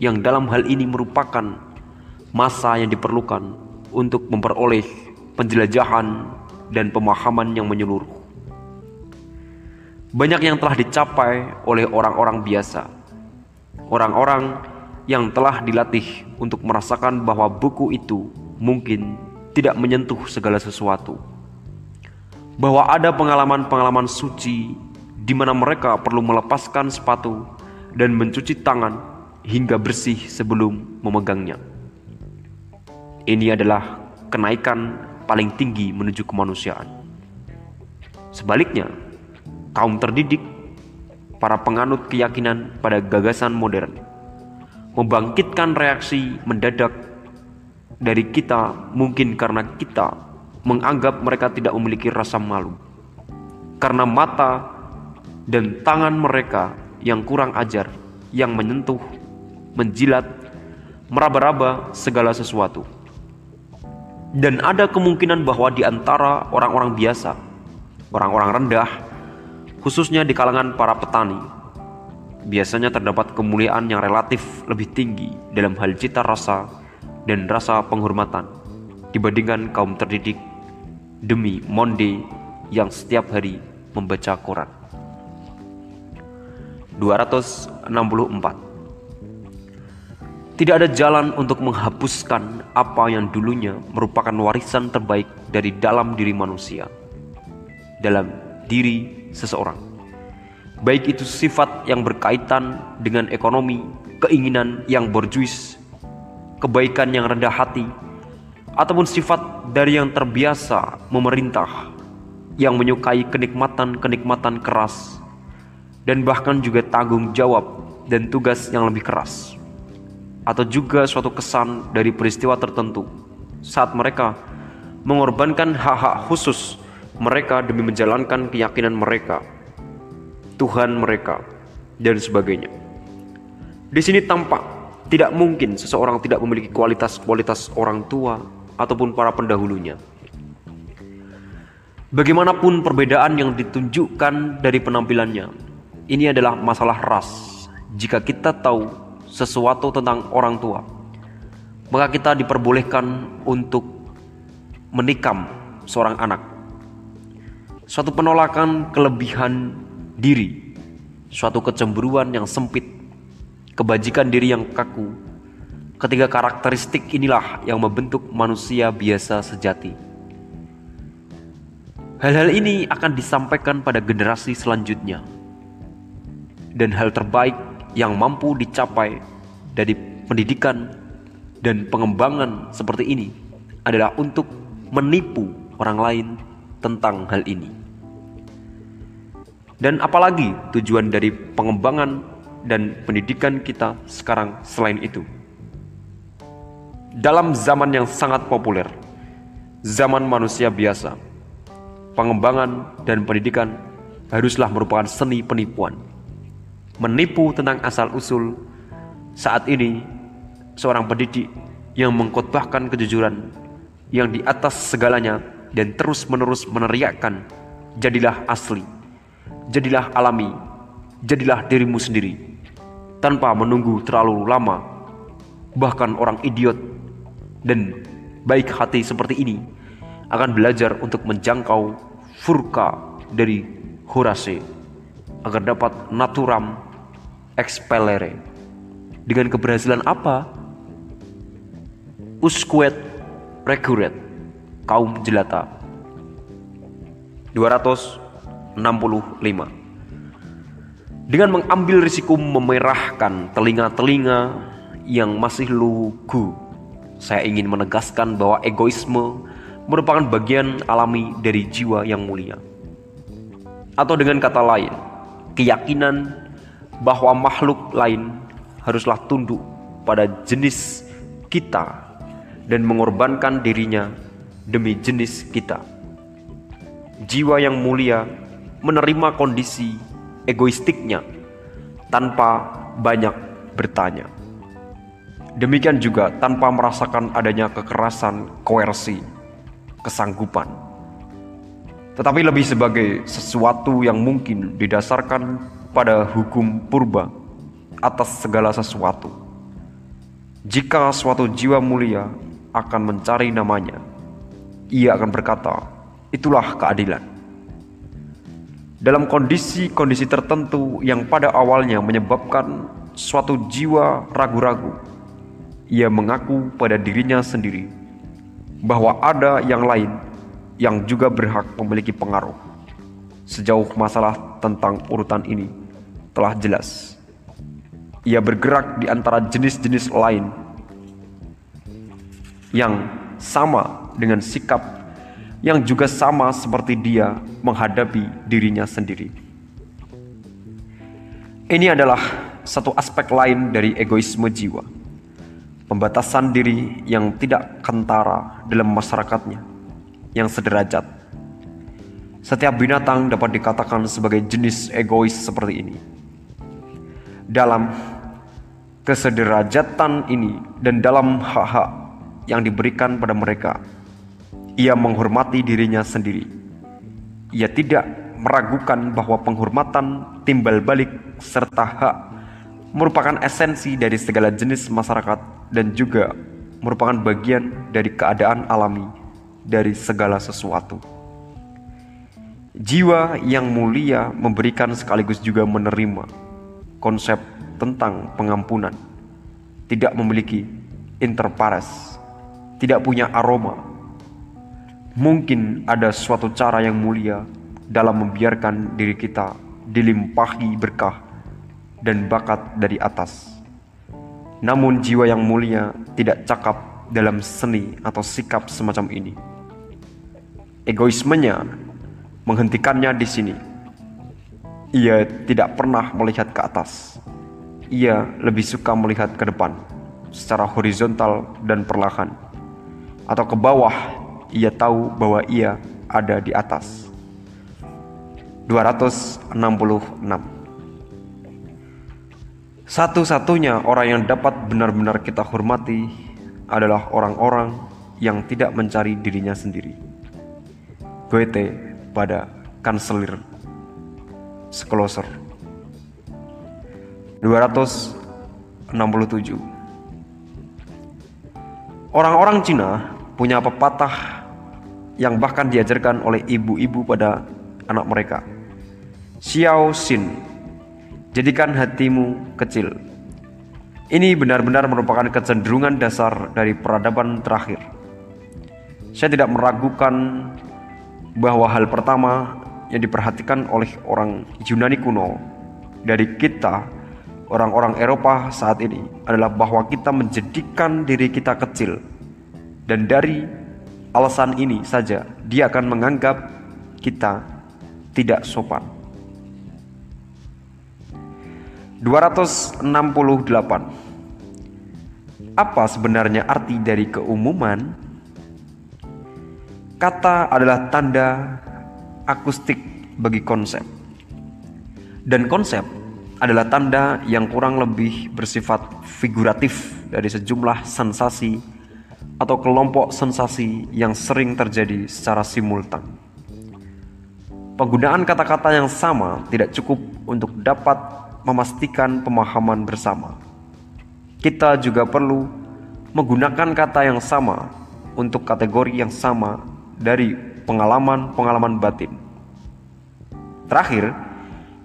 yang dalam hal ini merupakan masa yang diperlukan untuk memperoleh penjelajahan dan pemahaman yang menyeluruh. Banyak yang telah dicapai oleh orang-orang biasa. Orang-orang yang telah dilatih untuk merasakan bahwa buku itu mungkin tidak menyentuh segala sesuatu. Bahwa ada pengalaman-pengalaman suci di mana mereka perlu melepaskan sepatu dan mencuci tangan hingga bersih sebelum memegangnya. Ini adalah kenaikan paling tinggi menuju kemanusiaan. Sebaliknya, kaum terdidik, para penganut keyakinan pada gagasan modern, membangkitkan reaksi mendadak dari kita mungkin karena kita menganggap mereka tidak memiliki rasa malu karena mata dan tangan mereka yang kurang ajar yang menyentuh, menjilat, meraba-raba segala sesuatu. Dan ada kemungkinan bahwa di antara orang-orang biasa, orang-orang rendah, khususnya di kalangan para petani, biasanya terdapat kemuliaan yang relatif lebih tinggi dalam hal cita rasa dan rasa penghormatan dibandingkan kaum terdidik demi monde yang setiap hari membaca Quran. 264 Tidak ada jalan untuk menghapuskan apa yang dulunya merupakan warisan terbaik dari dalam diri manusia, dalam diri seseorang. Baik itu sifat yang berkaitan dengan ekonomi, keinginan yang borjuis, kebaikan yang rendah hati, ataupun sifat dari yang terbiasa memerintah, yang menyukai kenikmatan-kenikmatan keras, dan bahkan juga tanggung jawab dan tugas yang lebih keras, atau juga suatu kesan dari peristiwa tertentu saat mereka mengorbankan hak-hak khusus mereka demi menjalankan keyakinan mereka Tuhan mereka, dan sebagainya. Di sini tampak tidak mungkin seseorang tidak memiliki kualitas-kualitas orang tua ataupun para pendahulunya. Bagaimanapun perbedaan yang ditunjukkan dari penampilannya, ini adalah masalah ras. Jika kita tahu sesuatu tentang orang tua, maka kita diperbolehkan untuk menikam seorang anak. Suatu penolakan kelebihan diri, suatu kecemburuan yang sempit, kebajikan diri yang kaku. Ketiga karakteristik inilah yang membentuk manusia biasa sejati. Hal-hal ini akan disampaikan pada generasi selanjutnya. Dan hal terbaik yang mampu dicapai dari pendidikan dan pengembangan seperti ini adalah untuk menipu orang lain tentang hal ini. Dan apalagi tujuan dari pengembangan dan pendidikan kita sekarang selain itu. Dalam zaman yang sangat populer, zaman manusia biasa, pengembangan dan pendidikan haruslah merupakan seni penipuan. Menipu tentang asal-usul saat ini seorang pendidik yang mengkotbahkan kejujuran yang di atas segalanya dan terus-menerus meneriakkan jadilah asli jadilah alami, jadilah dirimu sendiri, tanpa menunggu terlalu lama. Bahkan orang idiot dan baik hati seperti ini akan belajar untuk menjangkau furka dari Horace agar dapat naturam expellere. Dengan keberhasilan apa? Usquet recurret kaum jelata 265 dengan mengambil risiko memerahkan telinga-telinga yang masih lugu saya ingin menegaskan bahwa egoisme merupakan bagian alami dari jiwa yang mulia atau dengan kata lain keyakinan bahwa makhluk lain haruslah tunduk pada jenis kita dan mengorbankan dirinya demi jenis kita. Jiwa yang mulia menerima kondisi egoistiknya tanpa banyak bertanya. Demikian juga tanpa merasakan adanya kekerasan, koersi, kesanggupan. Tetapi lebih sebagai sesuatu yang mungkin didasarkan pada hukum purba atas segala sesuatu. Jika suatu jiwa mulia akan mencari namanya. Ia akan berkata, "Itulah keadilan." Dalam kondisi-kondisi tertentu yang pada awalnya menyebabkan suatu jiwa ragu-ragu, ia mengaku pada dirinya sendiri bahwa ada yang lain yang juga berhak memiliki pengaruh. Sejauh masalah tentang urutan ini telah jelas, ia bergerak di antara jenis-jenis lain yang sama dengan sikap yang juga sama seperti dia menghadapi dirinya sendiri. Ini adalah satu aspek lain dari egoisme jiwa. Pembatasan diri yang tidak kentara dalam masyarakatnya, yang sederajat. Setiap binatang dapat dikatakan sebagai jenis egois seperti ini. Dalam kesederajatan ini dan dalam hak-hak yang diberikan pada mereka. Ia menghormati dirinya sendiri. Ia tidak meragukan bahwa penghormatan timbal balik serta hak merupakan esensi dari segala jenis masyarakat dan juga merupakan bagian dari keadaan alami dari segala sesuatu. Jiwa yang mulia memberikan sekaligus juga menerima konsep tentang pengampunan, tidak memiliki interpares tidak punya aroma. Mungkin ada suatu cara yang mulia dalam membiarkan diri kita dilimpahi berkah dan bakat dari atas. Namun jiwa yang mulia tidak cakap dalam seni atau sikap semacam ini. Egoismenya menghentikannya di sini. Ia tidak pernah melihat ke atas. Ia lebih suka melihat ke depan secara horizontal dan perlahan atau ke bawah, ia tahu bahwa ia ada di atas. 266 Satu-satunya orang yang dapat benar-benar kita hormati adalah orang-orang yang tidak mencari dirinya sendiri. Goethe pada Kanselir Skloser 267 Orang-orang Cina punya pepatah yang bahkan diajarkan oleh ibu-ibu pada anak mereka. Xiao Xin, jadikan hatimu kecil. Ini benar-benar merupakan kecenderungan dasar dari peradaban terakhir. Saya tidak meragukan bahwa hal pertama yang diperhatikan oleh orang Yunani kuno dari kita, orang-orang Eropa saat ini adalah bahwa kita menjadikan diri kita kecil dan dari alasan ini saja dia akan menganggap kita tidak sopan. 268 Apa sebenarnya arti dari keumuman? Kata adalah tanda akustik bagi konsep. Dan konsep adalah tanda yang kurang lebih bersifat figuratif dari sejumlah sensasi atau kelompok sensasi yang sering terjadi secara simultan. Penggunaan kata-kata yang sama tidak cukup untuk dapat memastikan pemahaman bersama. Kita juga perlu menggunakan kata yang sama untuk kategori yang sama dari pengalaman-pengalaman batin. Terakhir,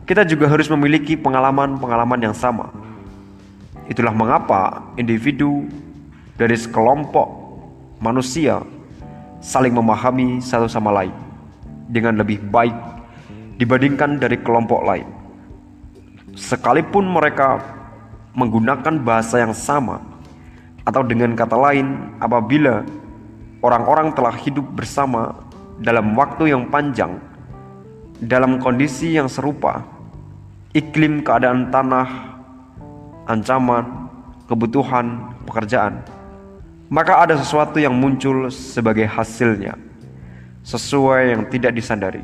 kita juga harus memiliki pengalaman-pengalaman yang sama. Itulah mengapa individu dari sekelompok manusia saling memahami satu sama lain dengan lebih baik dibandingkan dari kelompok lain. Sekalipun mereka menggunakan bahasa yang sama, atau dengan kata lain, apabila orang-orang telah hidup bersama dalam waktu yang panjang, dalam kondisi yang serupa, iklim keadaan tanah, ancaman, kebutuhan, pekerjaan, maka ada sesuatu yang muncul sebagai hasilnya, sesuai yang tidak disadari.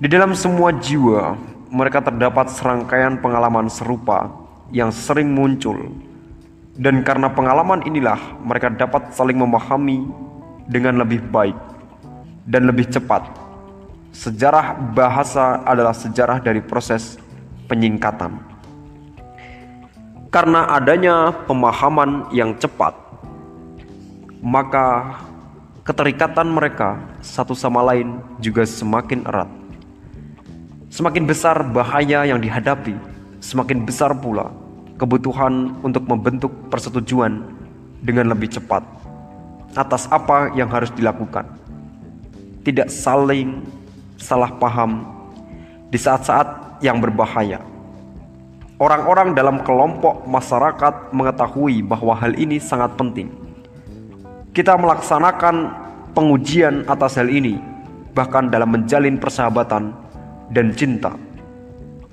Di dalam semua jiwa, mereka terdapat serangkaian pengalaman serupa yang sering muncul, dan karena pengalaman inilah mereka dapat saling memahami dengan lebih baik dan lebih cepat. Sejarah bahasa adalah sejarah dari proses penyingkatan. Karena adanya pemahaman yang cepat, maka keterikatan mereka satu sama lain juga semakin erat. Semakin besar bahaya yang dihadapi, semakin besar pula kebutuhan untuk membentuk persetujuan dengan lebih cepat atas apa yang harus dilakukan. Tidak saling salah paham di saat-saat yang berbahaya Orang-orang dalam kelompok masyarakat mengetahui bahwa hal ini sangat penting. Kita melaksanakan pengujian atas hal ini, bahkan dalam menjalin persahabatan dan cinta.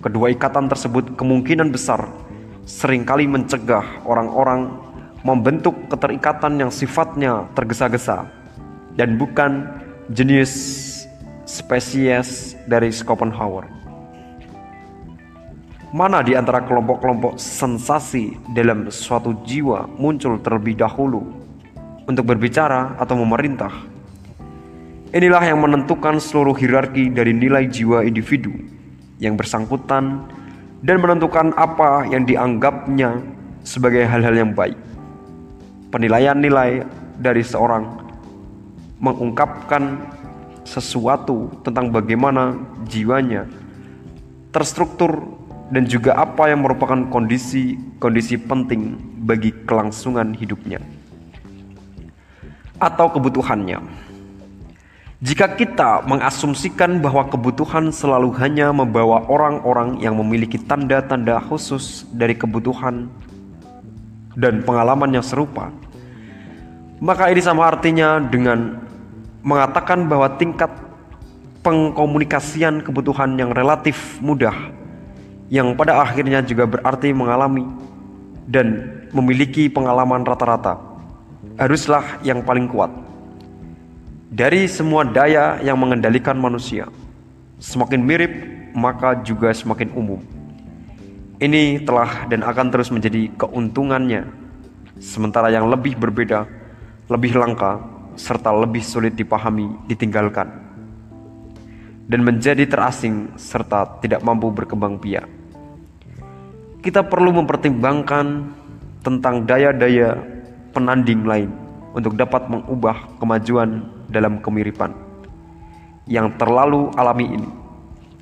Kedua ikatan tersebut kemungkinan besar sering kali mencegah orang-orang membentuk keterikatan yang sifatnya tergesa-gesa dan bukan jenis spesies dari Schopenhauer. Mana di antara kelompok-kelompok sensasi dalam suatu jiwa muncul terlebih dahulu untuk berbicara atau memerintah? Inilah yang menentukan seluruh hierarki dari nilai jiwa individu yang bersangkutan dan menentukan apa yang dianggapnya sebagai hal-hal yang baik. Penilaian nilai dari seorang mengungkapkan sesuatu tentang bagaimana jiwanya terstruktur dan juga apa yang merupakan kondisi-kondisi penting bagi kelangsungan hidupnya atau kebutuhannya. Jika kita mengasumsikan bahwa kebutuhan selalu hanya membawa orang-orang yang memiliki tanda-tanda khusus dari kebutuhan dan pengalaman yang serupa, maka ini sama artinya dengan mengatakan bahwa tingkat pengkomunikasian kebutuhan yang relatif mudah yang pada akhirnya juga berarti mengalami dan memiliki pengalaman rata-rata haruslah yang paling kuat. Dari semua daya yang mengendalikan manusia semakin mirip maka juga semakin umum. Ini telah dan akan terus menjadi keuntungannya. Sementara yang lebih berbeda lebih langka serta lebih sulit dipahami ditinggalkan dan menjadi terasing serta tidak mampu berkembang biak kita perlu mempertimbangkan tentang daya-daya penanding lain untuk dapat mengubah kemajuan dalam kemiripan yang terlalu alami ini.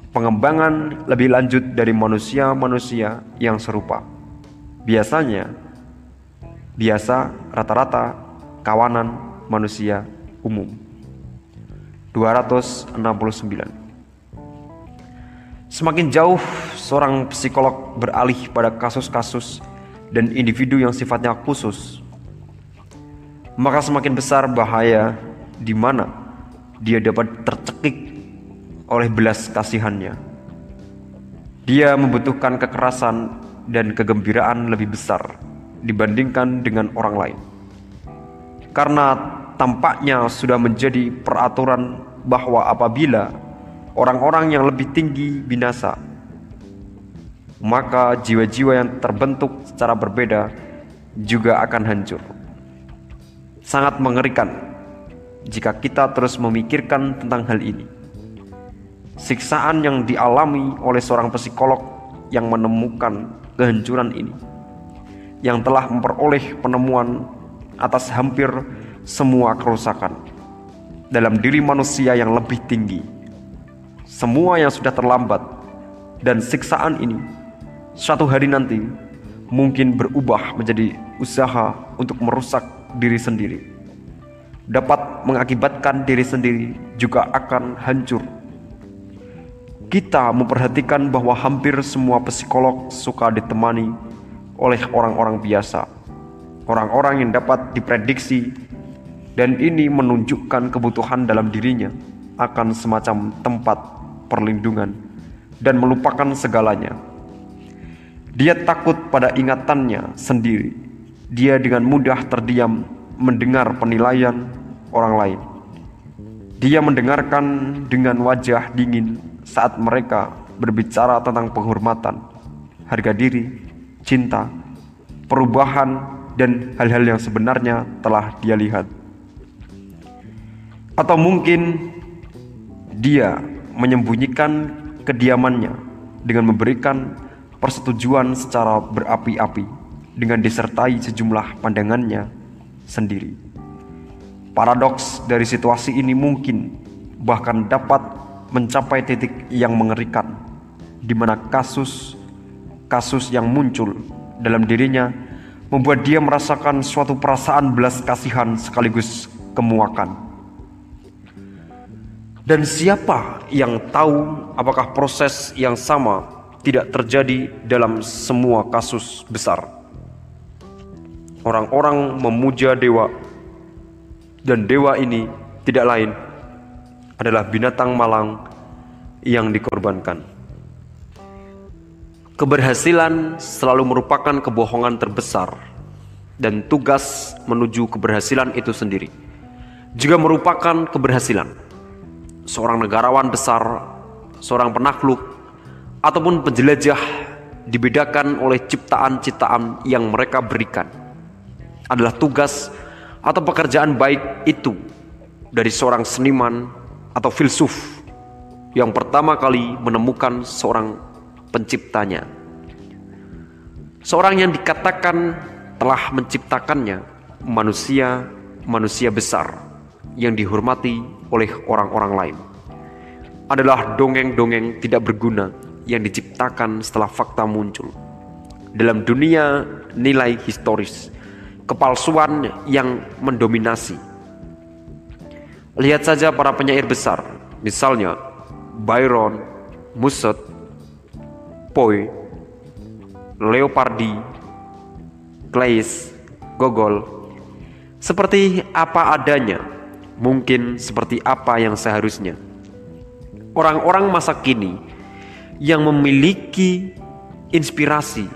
Pengembangan lebih lanjut dari manusia-manusia yang serupa. Biasanya, biasa rata-rata kawanan manusia umum. 269 Semakin jauh seorang psikolog beralih pada kasus-kasus dan individu yang sifatnya khusus, maka semakin besar bahaya di mana dia dapat tercekik oleh belas kasihannya. Dia membutuhkan kekerasan dan kegembiraan lebih besar dibandingkan dengan orang lain. Karena tampaknya sudah menjadi peraturan bahwa apabila orang-orang yang lebih tinggi binasa. Maka jiwa-jiwa yang terbentuk secara berbeda juga akan hancur. Sangat mengerikan jika kita terus memikirkan tentang hal ini. Siksaan yang dialami oleh seorang psikolog yang menemukan kehancuran ini, yang telah memperoleh penemuan atas hampir semua kerusakan dalam diri manusia yang lebih tinggi. Semua yang sudah terlambat dan siksaan ini suatu hari nanti mungkin berubah menjadi usaha untuk merusak diri sendiri. Dapat mengakibatkan diri sendiri juga akan hancur. Kita memperhatikan bahwa hampir semua psikolog suka ditemani oleh orang-orang biasa, orang-orang yang dapat diprediksi, dan ini menunjukkan kebutuhan dalam dirinya akan semacam tempat perlindungan dan melupakan segalanya. Dia takut pada ingatannya sendiri. Dia dengan mudah terdiam mendengar penilaian orang lain. Dia mendengarkan dengan wajah dingin saat mereka berbicara tentang penghormatan, harga diri, cinta, perubahan, dan hal-hal yang sebenarnya telah dia lihat. Atau mungkin dia menyembunyikan kediamannya dengan memberikan persetujuan secara berapi-api dengan disertai sejumlah pandangannya sendiri. Paradoks dari situasi ini mungkin bahkan dapat mencapai titik yang mengerikan di mana kasus-kasus yang muncul dalam dirinya membuat dia merasakan suatu perasaan belas kasihan sekaligus kemuakan. Dan siapa yang tahu apakah proses yang sama tidak terjadi dalam semua kasus besar? Orang-orang memuja dewa dan dewa ini tidak lain adalah binatang malang yang dikorbankan. Keberhasilan selalu merupakan kebohongan terbesar dan tugas menuju keberhasilan itu sendiri juga merupakan keberhasilan. Seorang negarawan besar, seorang penakluk, ataupun penjelajah dibedakan oleh ciptaan-ciptaan yang mereka berikan. Adalah tugas atau pekerjaan baik itu dari seorang seniman atau filsuf yang pertama kali menemukan seorang penciptanya. Seorang yang dikatakan telah menciptakannya manusia manusia besar yang dihormati oleh orang-orang lain adalah dongeng-dongeng tidak berguna yang diciptakan setelah fakta muncul. Dalam dunia nilai historis, kepalsuan yang mendominasi. Lihat saja para penyair besar, misalnya Byron, Musset, Poe, Leopardi, Claes, Gogol, seperti apa adanya, mungkin seperti apa yang seharusnya. Orang-orang masa kini yang memiliki inspirasi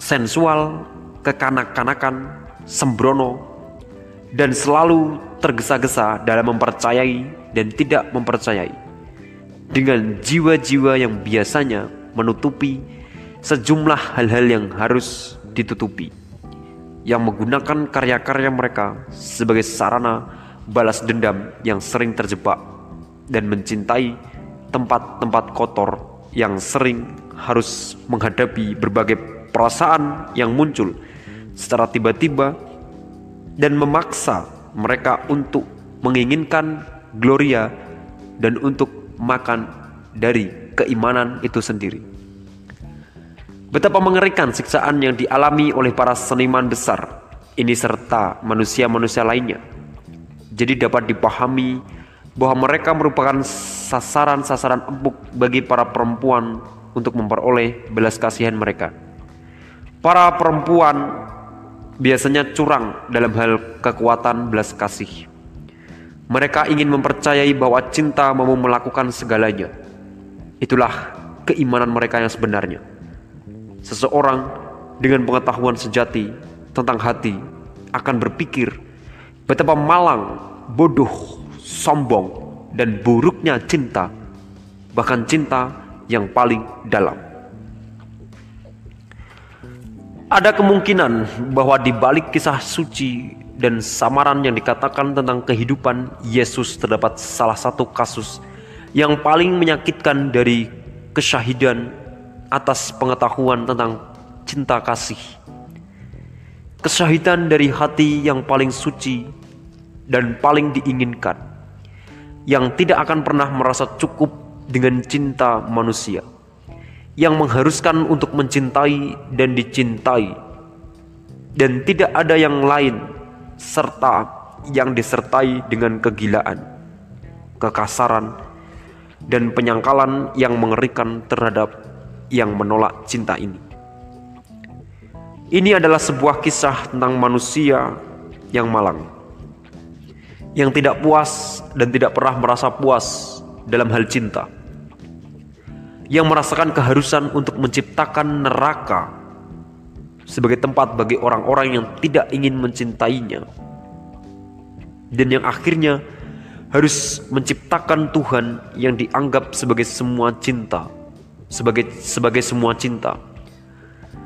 sensual, kekanak-kanakan, sembrono, dan selalu tergesa-gesa dalam mempercayai dan tidak mempercayai. Dengan jiwa-jiwa yang biasanya menutupi sejumlah hal-hal yang harus ditutupi, yang menggunakan karya-karya mereka sebagai sarana balas dendam yang sering terjebak dan mencintai tempat-tempat kotor yang sering harus menghadapi berbagai perasaan yang muncul secara tiba-tiba dan memaksa mereka untuk menginginkan gloria dan untuk makan dari keimanan itu sendiri. Betapa mengerikan siksaan yang dialami oleh para seniman besar ini serta manusia-manusia lainnya. Jadi dapat dipahami bahwa mereka merupakan sasaran-sasaran empuk bagi para perempuan untuk memperoleh belas kasihan mereka. Para perempuan biasanya curang dalam hal kekuatan belas kasih. Mereka ingin mempercayai bahwa cinta mau melakukan segalanya. Itulah keimanan mereka yang sebenarnya. Seseorang dengan pengetahuan sejati tentang hati akan berpikir betapa malang, bodoh, sombong, dan buruknya cinta, bahkan cinta yang paling dalam. Ada kemungkinan bahwa di balik kisah suci dan samaran yang dikatakan tentang kehidupan Yesus terdapat salah satu kasus yang paling menyakitkan dari kesyahidan atas pengetahuan tentang cinta kasih. Kesyahidan dari hati yang paling suci dan paling diinginkan yang tidak akan pernah merasa cukup dengan cinta manusia, yang mengharuskan untuk mencintai dan dicintai, dan tidak ada yang lain serta yang disertai dengan kegilaan, kekasaran, dan penyangkalan yang mengerikan terhadap yang menolak cinta ini. Ini adalah sebuah kisah tentang manusia yang malang, yang tidak puas dan tidak pernah merasa puas dalam hal cinta, yang merasakan keharusan untuk menciptakan neraka sebagai tempat bagi orang-orang yang tidak ingin mencintainya, dan yang akhirnya harus menciptakan Tuhan yang dianggap sebagai semua cinta, sebagai sebagai semua cinta.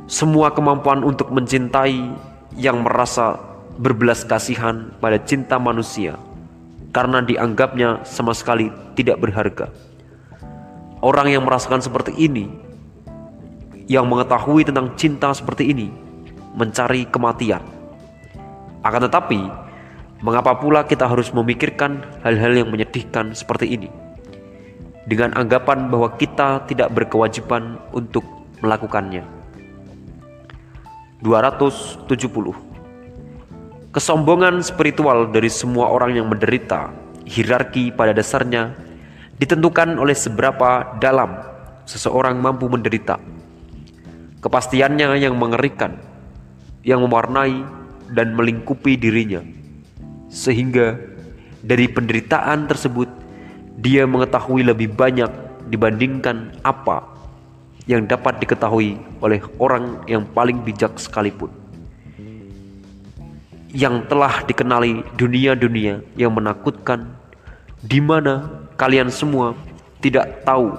Semua kemampuan untuk mencintai yang merasa berbelas kasihan pada cinta manusia karena dianggapnya sama sekali tidak berharga. Orang yang merasakan seperti ini yang mengetahui tentang cinta seperti ini mencari kematian. Akan tetapi, Mengapa pula kita harus memikirkan hal-hal yang menyedihkan seperti ini? Dengan anggapan bahwa kita tidak berkewajiban untuk melakukannya. 270 Kesombongan spiritual dari semua orang yang menderita, hierarki pada dasarnya ditentukan oleh seberapa dalam seseorang mampu menderita. Kepastiannya yang mengerikan, yang mewarnai dan melingkupi dirinya sehingga dari penderitaan tersebut dia mengetahui lebih banyak dibandingkan apa yang dapat diketahui oleh orang yang paling bijak sekalipun yang telah dikenali dunia-dunia yang menakutkan di mana kalian semua tidak tahu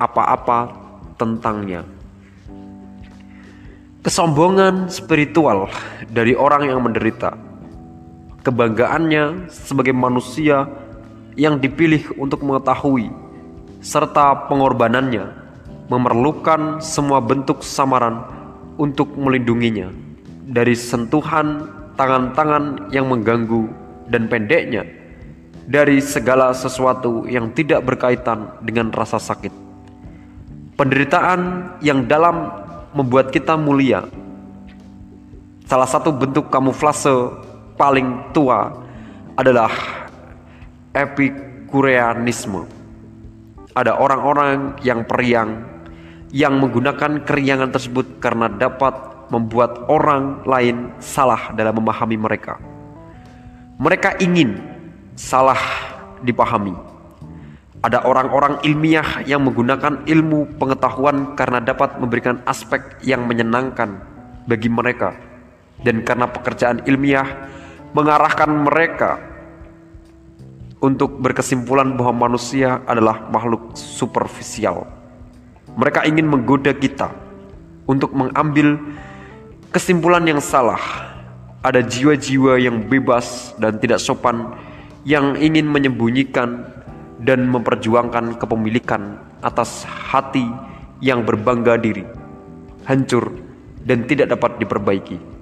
apa-apa tentangnya. Kesombongan spiritual dari orang yang menderita kebanggaannya sebagai manusia yang dipilih untuk mengetahui serta pengorbanannya memerlukan semua bentuk samaran untuk melindunginya dari sentuhan tangan-tangan yang mengganggu dan pendeknya dari segala sesuatu yang tidak berkaitan dengan rasa sakit. Penderitaan yang dalam membuat kita mulia. Salah satu bentuk kamuflase paling tua adalah epikureanisme. Ada orang-orang yang periang yang menggunakan keriangan tersebut karena dapat membuat orang lain salah dalam memahami mereka. Mereka ingin salah dipahami. Ada orang-orang ilmiah yang menggunakan ilmu pengetahuan karena dapat memberikan aspek yang menyenangkan bagi mereka, dan karena pekerjaan ilmiah mengarahkan mereka untuk berkesimpulan bahwa manusia adalah makhluk superficial. Mereka ingin menggoda kita untuk mengambil kesimpulan yang salah. Ada jiwa-jiwa yang bebas dan tidak sopan yang ingin menyembunyikan dan memperjuangkan kepemilikan atas hati yang berbangga diri, hancur dan tidak dapat diperbaiki.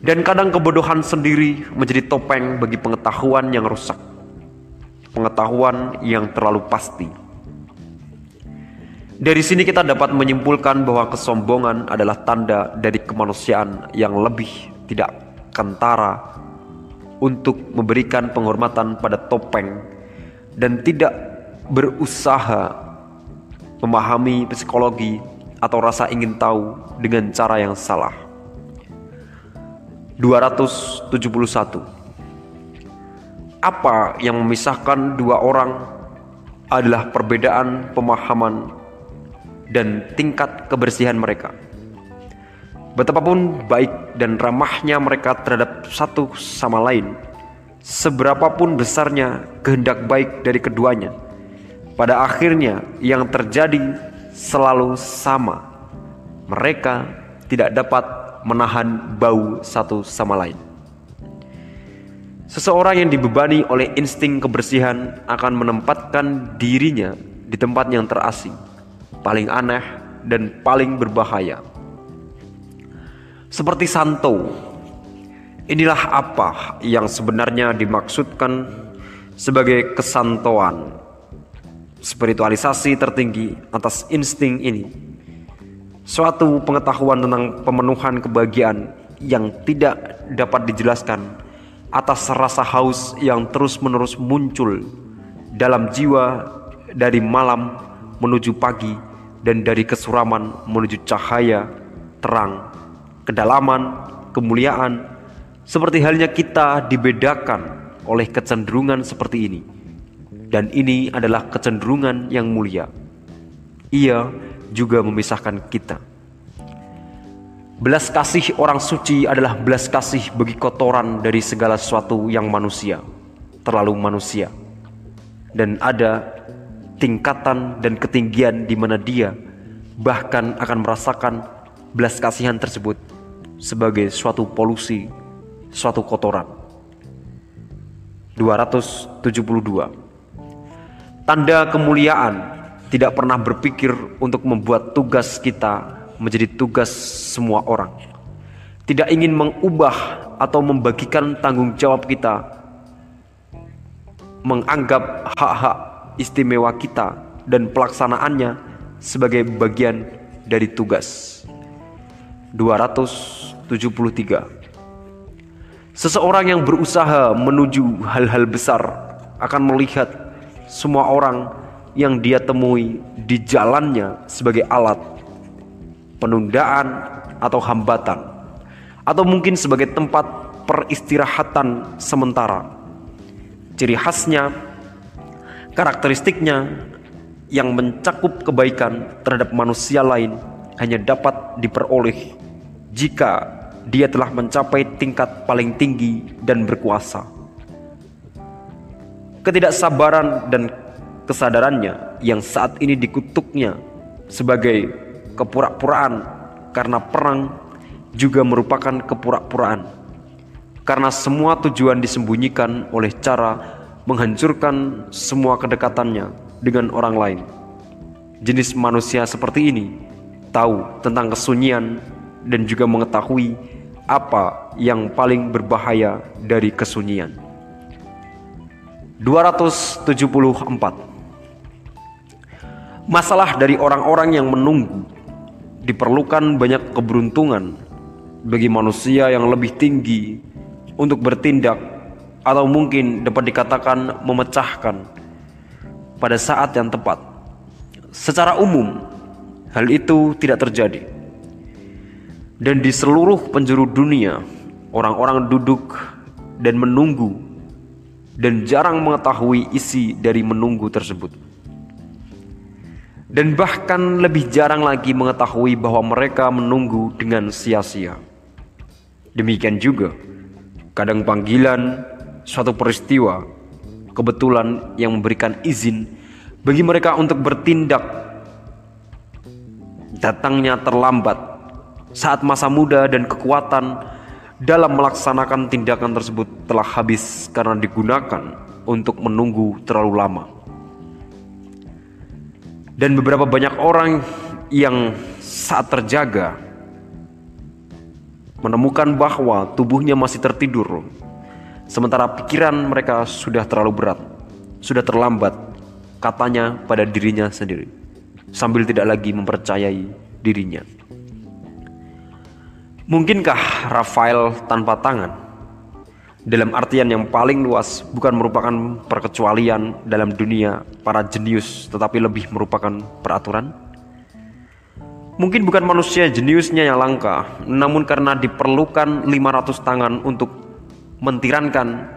Dan kadang kebodohan sendiri menjadi topeng bagi pengetahuan yang rusak. Pengetahuan yang terlalu pasti. Dari sini kita dapat menyimpulkan bahwa kesombongan adalah tanda dari kemanusiaan yang lebih tidak kentara untuk memberikan penghormatan pada topeng dan tidak berusaha memahami psikologi atau rasa ingin tahu dengan cara yang salah. 271 Apa yang memisahkan dua orang adalah perbedaan pemahaman dan tingkat kebersihan mereka. Betapapun baik dan ramahnya mereka terhadap satu sama lain, seberapapun besarnya kehendak baik dari keduanya, pada akhirnya yang terjadi selalu sama. Mereka tidak dapat menahan bau satu sama lain. Seseorang yang dibebani oleh insting kebersihan akan menempatkan dirinya di tempat yang terasing, paling aneh, dan paling berbahaya. Seperti Santo, inilah apa yang sebenarnya dimaksudkan sebagai kesantoan spiritualisasi tertinggi atas insting ini. Suatu pengetahuan tentang pemenuhan kebahagiaan yang tidak dapat dijelaskan atas rasa haus yang terus-menerus muncul dalam jiwa dari malam menuju pagi dan dari kesuraman menuju cahaya, terang, kedalaman, kemuliaan, seperti halnya kita dibedakan oleh kecenderungan seperti ini. Dan ini adalah kecenderungan yang mulia. Ia juga memisahkan kita. Belas kasih orang suci adalah belas kasih bagi kotoran dari segala sesuatu yang manusia, terlalu manusia. Dan ada tingkatan dan ketinggian di mana dia bahkan akan merasakan belas kasihan tersebut sebagai suatu polusi, suatu kotoran. 272 Tanda kemuliaan tidak pernah berpikir untuk membuat tugas kita menjadi tugas semua orang. Tidak ingin mengubah atau membagikan tanggung jawab kita, menganggap hak-hak istimewa kita dan pelaksanaannya sebagai bagian dari tugas. 273 Seseorang yang berusaha menuju hal-hal besar akan melihat semua orang yang dia temui di jalannya sebagai alat penundaan atau hambatan atau mungkin sebagai tempat peristirahatan sementara. Ciri khasnya, karakteristiknya yang mencakup kebaikan terhadap manusia lain hanya dapat diperoleh jika dia telah mencapai tingkat paling tinggi dan berkuasa. Ketidaksabaran dan kesadarannya yang saat ini dikutuknya sebagai kepura-puraan karena perang juga merupakan kepura-puraan. Karena semua tujuan disembunyikan oleh cara menghancurkan semua kedekatannya dengan orang lain. Jenis manusia seperti ini tahu tentang kesunyian dan juga mengetahui apa yang paling berbahaya dari kesunyian. 274 Masalah dari orang-orang yang menunggu diperlukan banyak keberuntungan bagi manusia yang lebih tinggi untuk bertindak atau mungkin dapat dikatakan memecahkan pada saat yang tepat. Secara umum, hal itu tidak terjadi. Dan di seluruh penjuru dunia, orang-orang duduk dan menunggu dan jarang mengetahui isi dari menunggu tersebut. Dan bahkan lebih jarang lagi mengetahui bahwa mereka menunggu dengan sia-sia. Demikian juga, kadang panggilan suatu peristiwa kebetulan yang memberikan izin bagi mereka untuk bertindak datangnya terlambat saat masa muda dan kekuatan dalam melaksanakan tindakan tersebut telah habis karena digunakan untuk menunggu terlalu lama. Dan beberapa banyak orang yang saat terjaga menemukan bahwa tubuhnya masih tertidur, sementara pikiran mereka sudah terlalu berat, sudah terlambat, katanya pada dirinya sendiri, sambil tidak lagi mempercayai dirinya. Mungkinkah Rafael tanpa tangan? Dalam artian yang paling luas bukan merupakan perkecualian dalam dunia para jenius tetapi lebih merupakan peraturan? Mungkin bukan manusia jeniusnya yang langka, namun karena diperlukan 500 tangan untuk mentirankan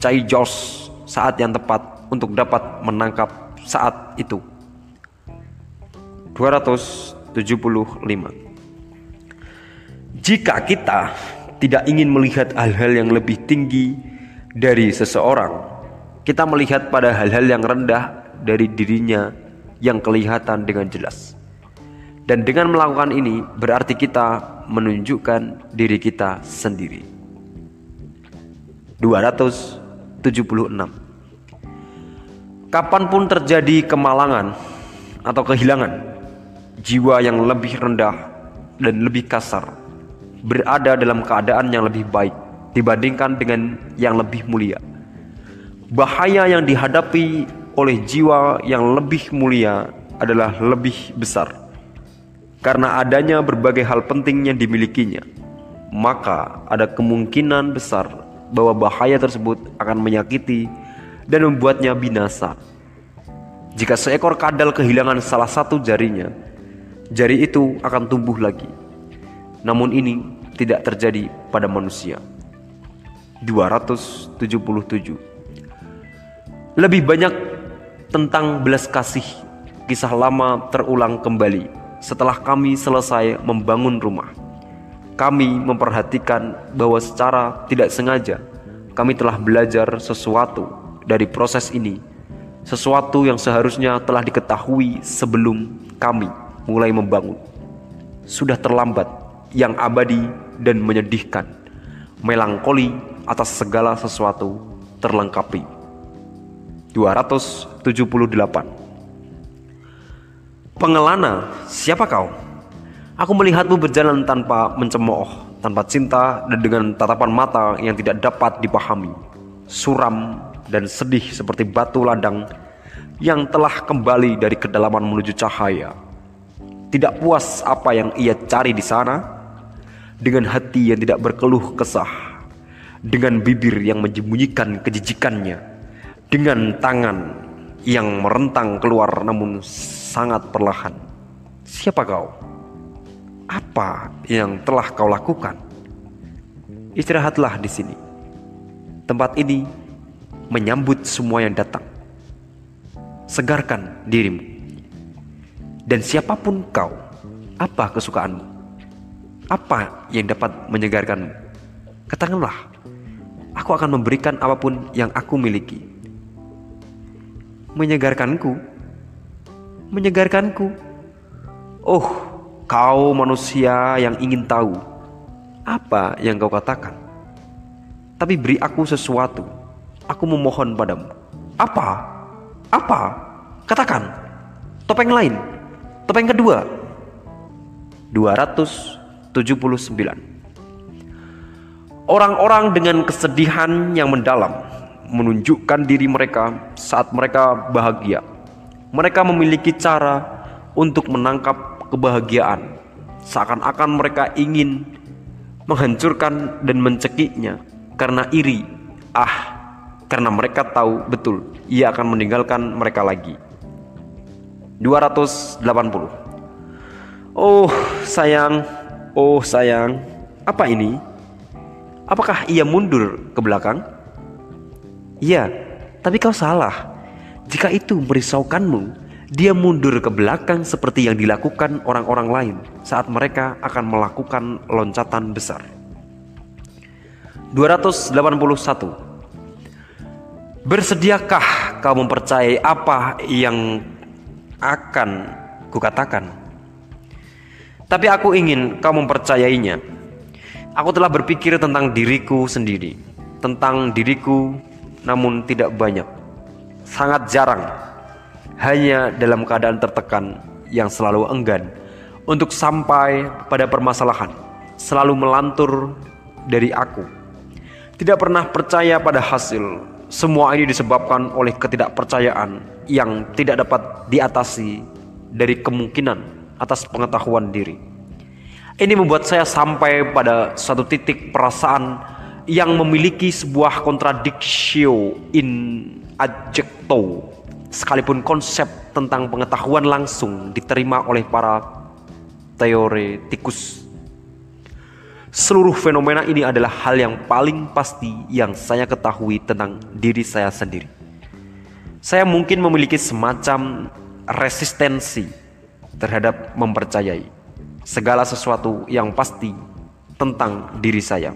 Cai Jos saat yang tepat untuk dapat menangkap saat itu. 275 jika kita tidak ingin melihat hal-hal yang lebih tinggi dari seseorang, kita melihat pada hal-hal yang rendah dari dirinya yang kelihatan dengan jelas. Dan dengan melakukan ini berarti kita menunjukkan diri kita sendiri. 276 Kapan pun terjadi kemalangan atau kehilangan jiwa yang lebih rendah dan lebih kasar berada dalam keadaan yang lebih baik dibandingkan dengan yang lebih mulia. bahaya yang dihadapi oleh jiwa yang lebih mulia adalah lebih besar. Karena adanya berbagai hal penting yang dimilikinya, maka ada kemungkinan besar bahwa bahaya tersebut akan menyakiti dan membuatnya binasa. Jika seekor kadal kehilangan salah satu jarinya, jari itu akan tumbuh lagi. Namun ini tidak terjadi pada manusia. 277 lebih banyak tentang belas kasih kisah lama terulang kembali setelah kami selesai membangun rumah. Kami memperhatikan bahwa secara tidak sengaja kami telah belajar sesuatu dari proses ini, sesuatu yang seharusnya telah diketahui sebelum kami mulai membangun. Sudah terlambat, yang abadi dan menyedihkan, melankoli atas segala sesuatu terlengkapi. 278 Pengelana, siapa kau? Aku melihatmu berjalan tanpa mencemooh, tanpa cinta dan dengan tatapan mata yang tidak dapat dipahami. Suram dan sedih seperti batu ladang yang telah kembali dari kedalaman menuju cahaya. Tidak puas apa yang ia cari di sana, dengan hati yang tidak berkeluh kesah, dengan bibir yang menyembunyikan kejijikannya dengan tangan yang merentang keluar namun sangat perlahan. Siapa kau? Apa yang telah kau lakukan? Istirahatlah di sini. Tempat ini menyambut semua yang datang. Segarkan dirimu. Dan siapa pun kau, apa kesukaanmu? Apa yang dapat menyegarkanmu? Katakanlah, aku akan memberikan apa pun yang aku miliki menyegarkanku. Menyegarkanku. Oh, kau manusia yang ingin tahu apa yang kau katakan. Tapi beri aku sesuatu. Aku memohon padamu. Apa? Apa? Katakan. Topeng lain. Topeng kedua. 279. Orang-orang dengan kesedihan yang mendalam menunjukkan diri mereka saat mereka bahagia. Mereka memiliki cara untuk menangkap kebahagiaan, seakan-akan mereka ingin menghancurkan dan mencekiknya karena iri. Ah, karena mereka tahu betul ia akan meninggalkan mereka lagi. 280 Oh sayang, oh sayang, apa ini? Apakah ia mundur ke belakang? Iya, tapi kau salah. Jika itu merisaukanmu, dia mundur ke belakang seperti yang dilakukan orang-orang lain saat mereka akan melakukan loncatan besar. 281 Bersediakah kau mempercayai apa yang akan kukatakan? Tapi aku ingin kau mempercayainya. Aku telah berpikir tentang diriku sendiri, tentang diriku namun tidak banyak. Sangat jarang. Hanya dalam keadaan tertekan yang selalu enggan untuk sampai pada permasalahan, selalu melantur dari aku. Tidak pernah percaya pada hasil. Semua ini disebabkan oleh ketidakpercayaan yang tidak dapat diatasi dari kemungkinan atas pengetahuan diri. Ini membuat saya sampai pada satu titik perasaan yang memiliki sebuah kontradiksi in adjecto sekalipun konsep tentang pengetahuan langsung diterima oleh para teoretikus seluruh fenomena ini adalah hal yang paling pasti yang saya ketahui tentang diri saya sendiri saya mungkin memiliki semacam resistensi terhadap mempercayai segala sesuatu yang pasti tentang diri saya.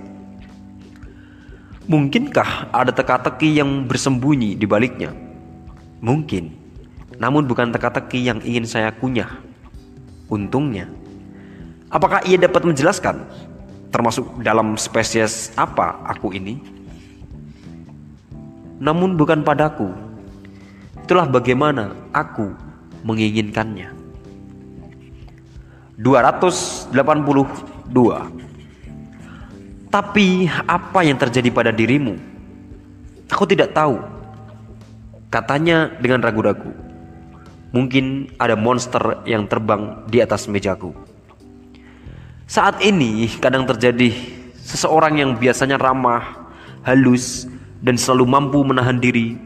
Mungkinkah ada teka-teki yang bersembunyi di baliknya? Mungkin, namun bukan teka-teki yang ingin saya kunyah. Untungnya, apakah ia dapat menjelaskan, termasuk dalam spesies apa aku ini? Namun bukan padaku. Itulah bagaimana aku menginginkannya. 282 tapi apa yang terjadi pada dirimu? Aku tidak tahu. Katanya dengan ragu-ragu, mungkin ada monster yang terbang di atas mejaku. Saat ini kadang terjadi seseorang yang biasanya ramah, halus, dan selalu mampu menahan diri,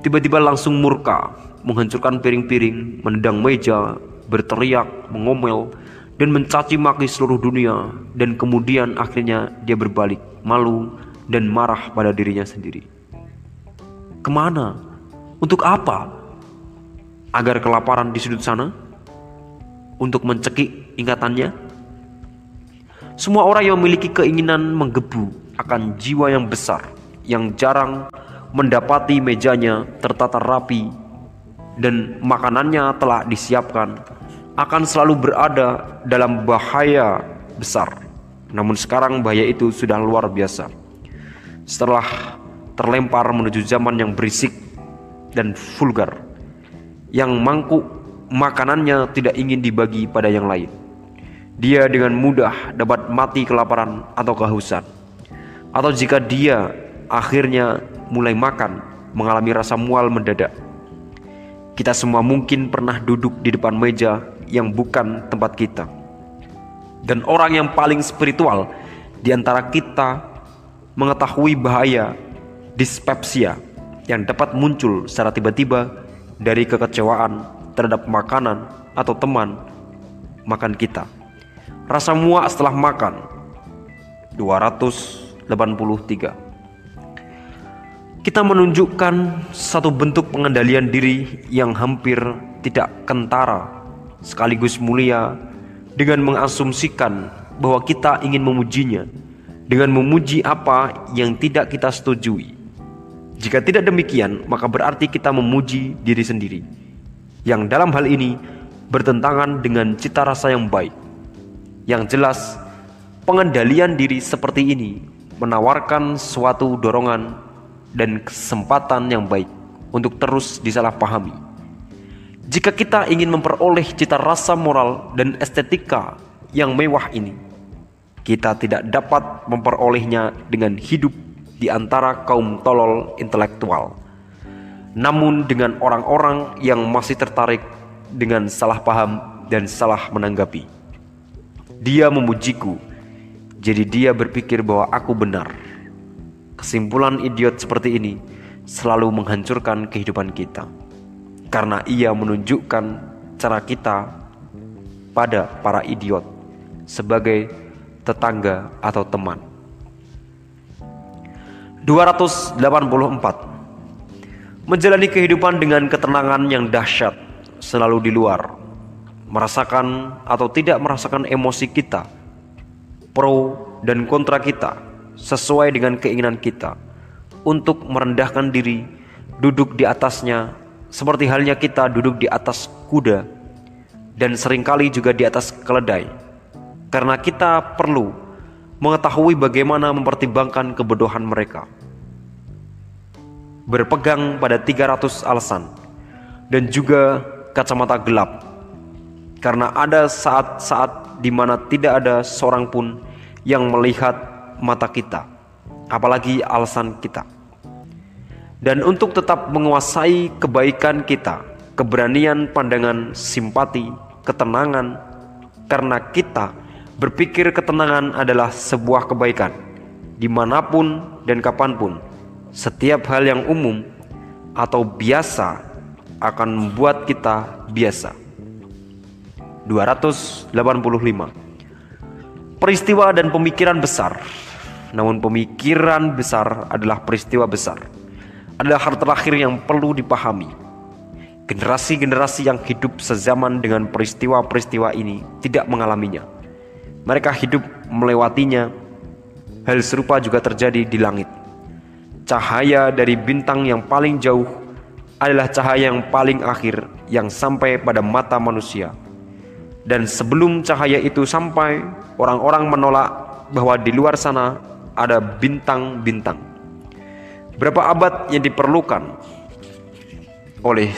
tiba-tiba langsung murka, menghancurkan piring-piring, menendang meja, berteriak, mengomel, dan mencaci maki seluruh dunia, dan kemudian akhirnya dia berbalik, malu, dan marah pada dirinya sendiri. Ke mana? Untuk apa? Agar kelaparan di sudut sana? Untuk mencekik ingatannya? Semua orang yang memiliki keinginan menggebu akan jiwa yang besar, yang jarang mendapati mejanya tertata rapi dan makanannya telah disiapkan, akan selalu berada dalam bahaya besar. Namun sekarang bahaya itu sudah luar biasa. Setelah terlempar menuju zaman yang berisik dan vulgar yang mangkuk makanannya tidak ingin dibagi pada yang lain. Dia dengan mudah dapat mati kelaparan atau kehausan. Atau jika dia akhirnya mulai makan, mengalami rasa mual mendadak. Kita semua mungkin pernah duduk di depan meja yang bukan tempat kita. Dan orang yang paling spiritual di antara kita mengetahui bahaya dispepsia yang dapat muncul secara tiba-tiba dari kekecewaan terhadap makanan atau teman makan kita. Rasa muak setelah makan 283. Kita menunjukkan satu bentuk pengendalian diri yang hampir tidak kentara sekaligus mulia dengan mengasumsikan bahwa kita ingin memujinya dengan memuji apa yang tidak kita setujui jika tidak demikian, maka berarti kita memuji diri sendiri, yang dalam hal ini bertentangan dengan cita rasa yang baik. Yang jelas, pengendalian diri seperti ini menawarkan suatu dorongan dan kesempatan yang baik untuk terus disalahpahami. Jika kita ingin memperoleh cita rasa moral dan estetika yang mewah ini, kita tidak dapat memperolehnya dengan hidup di antara kaum tolol intelektual. Namun dengan orang-orang yang masih tertarik dengan salah paham dan salah menanggapi. Dia memujiku, jadi dia berpikir bahwa aku benar. Kesimpulan idiot seperti ini selalu menghancurkan kehidupan kita. Karena ia menunjukkan cara kita pada para idiot sebagai tetangga atau teman. 284 Menjalani kehidupan dengan ketenangan yang dahsyat selalu di luar Merasakan atau tidak merasakan emosi kita Pro dan kontra kita Sesuai dengan keinginan kita Untuk merendahkan diri Duduk di atasnya Seperti halnya kita duduk di atas kuda Dan sering kali juga di atas keledai Karena kita perlu mengetahui bagaimana mempertimbangkan kebodohan mereka. Berpegang pada 300 alasan dan juga kacamata gelap. Karena ada saat-saat di mana tidak ada seorang pun yang melihat mata kita, apalagi alasan kita. Dan untuk tetap menguasai kebaikan kita, keberanian pandangan simpati, ketenangan, karena kita Berpikir ketenangan adalah sebuah kebaikan, di mana pun dan kapan pun. Setiap hal yang umum atau biasa akan membuat kita biasa. 285 Peristiwa dan pemikiran besar Namun pemikiran besar adalah peristiwa besar Adalah hal terakhir yang perlu dipahami Generasi-generasi yang hidup sezaman dengan peristiwa-peristiwa ini tidak mengalaminya mereka hidup melewatinya. Hal serupa juga terjadi di langit. Cahaya dari bintang yang paling jauh adalah cahaya yang paling akhir yang sampai pada mata manusia. Dan sebelum cahaya itu sampai, orang-orang menolak bahwa di luar sana ada bintang-bintang. Berapa abad yang diperlukan oleh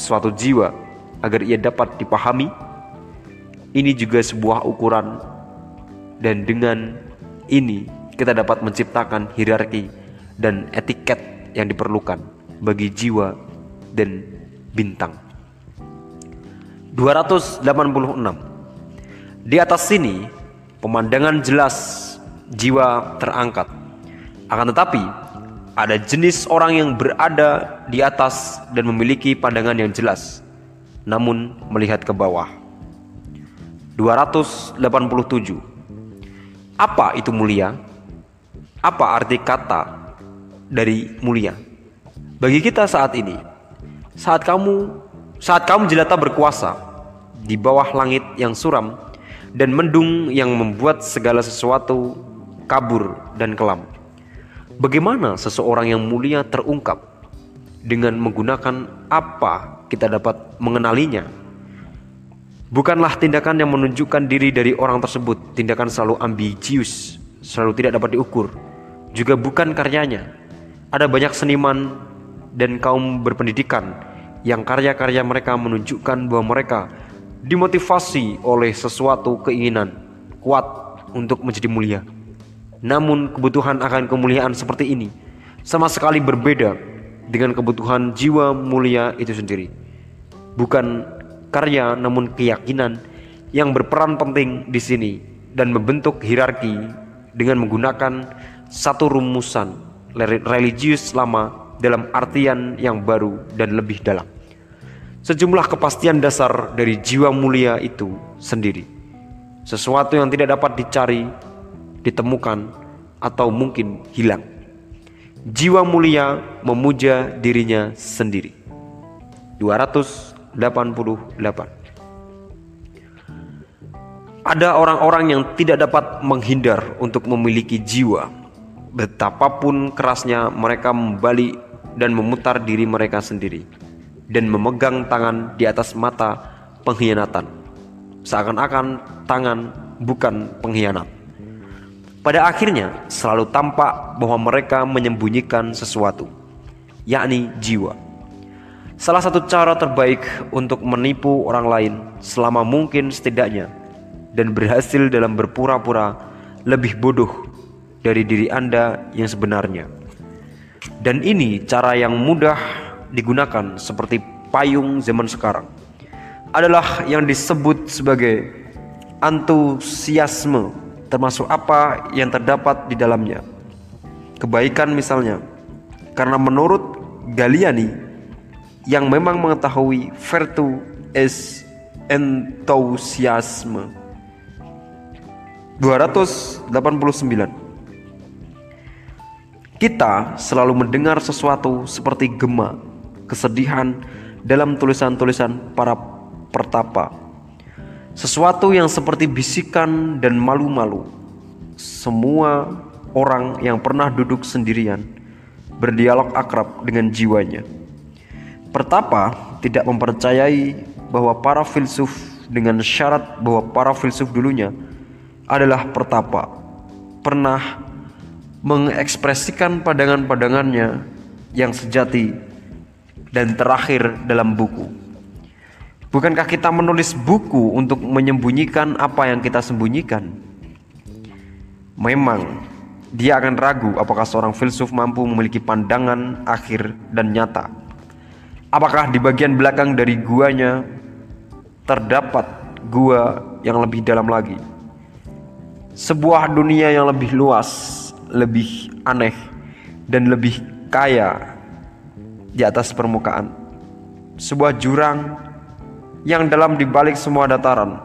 suatu jiwa agar ia dapat dipahami? Ini juga sebuah ukuran dan dengan ini kita dapat menciptakan hierarki dan etiket yang diperlukan bagi jiwa dan bintang. 286. Di atas sini pemandangan jelas jiwa terangkat. Akan tetapi ada jenis orang yang berada di atas dan memiliki pandangan yang jelas namun melihat ke bawah. 287. Apa itu mulia? Apa arti kata dari mulia? Bagi kita saat ini, saat kamu saat kamu jelata berkuasa di bawah langit yang suram dan mendung yang membuat segala sesuatu kabur dan kelam. Bagaimana seseorang yang mulia terungkap dengan menggunakan apa kita dapat mengenalinya? Bukanlah tindakan yang menunjukkan diri dari orang tersebut, tindakan selalu ambisius, selalu tidak dapat diukur. Juga bukan karyanya. Ada banyak seniman dan kaum berpendidikan yang karya-karya mereka menunjukkan bahwa mereka dimotivasi oleh sesuatu keinginan kuat untuk menjadi mulia. Namun kebutuhan akan kemuliaan seperti ini sama sekali berbeda dengan kebutuhan jiwa mulia itu sendiri bukan karya namun keyakinan yang berperan penting di sini dan membentuk hierarki dengan menggunakan satu rumusan religius lama dalam artian yang baru dan lebih dalam. Sejumlah kepastian dasar dari jiwa mulia itu sendiri. Sesuatu yang tidak dapat dicari, ditemukan, atau mungkin hilang. Jiwa mulia memuja dirinya sendiri. 200 88. Ada orang-orang yang tidak dapat menghindar untuk memiliki jiwa. Betapapun kerasnya mereka membalik dan memutar diri mereka sendiri dan memegang tangan di atas mata pengkhianatan. Seakan-akan tangan bukan pengkhianat. Pada akhirnya selalu tampak bahwa mereka menyembunyikan sesuatu, yakni jiwa. Salah satu cara terbaik untuk menipu orang lain selama mungkin setidaknya dan berhasil dalam berpura-pura lebih bodoh dari diri Anda yang sebenarnya. Dan ini cara yang mudah digunakan seperti payung zaman sekarang. Adalah yang disebut sebagai antusiasme termasuk apa yang terdapat di dalamnya. Kebaikan misalnya. Karena menurut Galiani yang memang mengetahui vertu es entusiasme 289 kita selalu mendengar sesuatu seperti gema, kesedihan dalam tulisan-tulisan para pertapa. Sesuatu yang seperti bisikan dan malu-malu. Semua orang yang pernah duduk sendirian berdialog akrab dengan jiwanya. Pertapa tidak mempercayai bahwa para filsuf dengan syarat bahwa para filsuf dulunya adalah pertapa pernah mengekspresikan pandangan-pandangannya yang sejati dan terakhir dalam buku. Bukankah kita menulis buku untuk menyembunyikan apa yang kita sembunyikan? Memang dia akan ragu apakah seorang filsuf mampu memiliki pandangan akhir dan nyata Apakah di bagian belakang dari guanya terdapat gua yang lebih dalam lagi? Sebuah dunia yang lebih luas, lebih aneh, dan lebih kaya di atas permukaan. Sebuah jurang yang dalam dibalik semua dataran,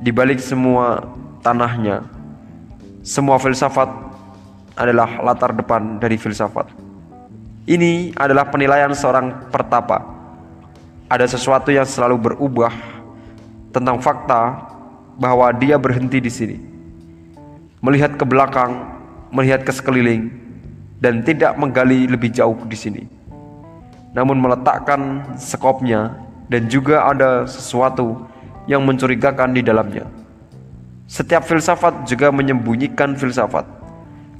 dibalik semua tanahnya, semua filsafat adalah latar depan dari filsafat. Ini adalah penilaian seorang pertapa. Ada sesuatu yang selalu berubah tentang fakta bahwa dia berhenti di sini. Melihat ke belakang, melihat ke sekeliling, dan tidak menggali lebih jauh di sini. Namun meletakkan skopnya dan juga ada sesuatu yang mencurigakan di dalamnya. Setiap filsafat juga menyembunyikan filsafat.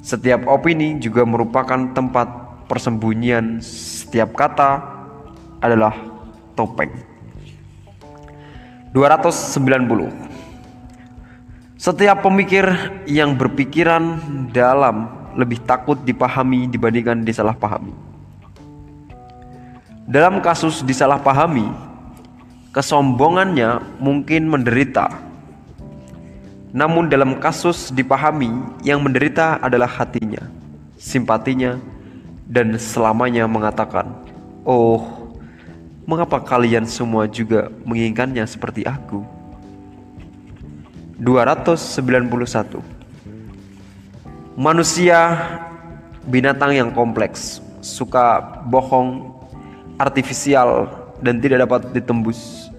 Setiap opini juga merupakan tempat persembunyian setiap kata adalah topeng. 290. Setiap pemikir yang berpikiran dalam lebih takut dipahami dibandingkan disalahpahami. Dalam kasus disalahpahami, kesombongannya mungkin menderita. Namun dalam kasus dipahami, yang menderita adalah hatinya, simpatinya, dan selamanya mengatakan, "Oh, mengapa kalian semua juga menginginkannya seperti aku?" 291 Manusia binatang yang kompleks, suka bohong, artifisial, dan tidak dapat ditembus,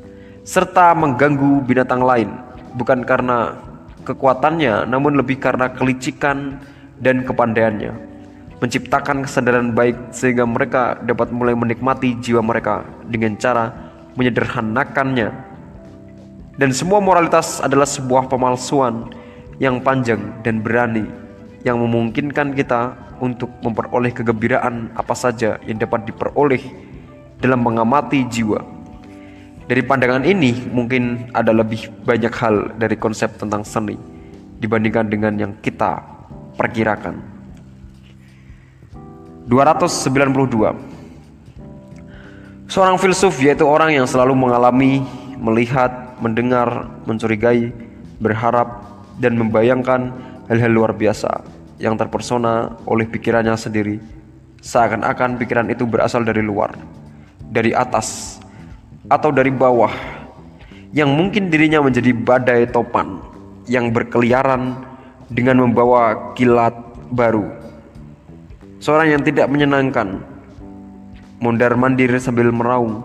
serta mengganggu binatang lain, bukan karena kekuatannya, namun lebih karena kelicikan dan kepandaiannya, menciptakan kesadaran baik sehingga mereka dapat mulai menikmati jiwa mereka dengan cara menyederhanakannya. Dan semua moralitas adalah sebuah pemalsuan yang panjang dan berani yang memungkinkan kita untuk memperoleh kegembiraan apa saja yang dapat diperoleh dalam mengamati jiwa. Dari pandangan ini mungkin ada lebih banyak hal dari konsep tentang seni dibandingkan dengan yang kita perkirakan. 292 Seorang filsuf yaitu orang yang selalu mengalami, melihat, mendengar, mencurigai, berharap, dan membayangkan hal-hal luar biasa yang terpersona oleh pikirannya sendiri. Seakan-akan pikiran itu berasal dari luar, dari atas, atau dari bawah, yang mungkin dirinya menjadi badai topan yang berkeliaran dengan membawa kilat baru. Seorang yang tidak menyenangkan, mondar mandir sambil meraung,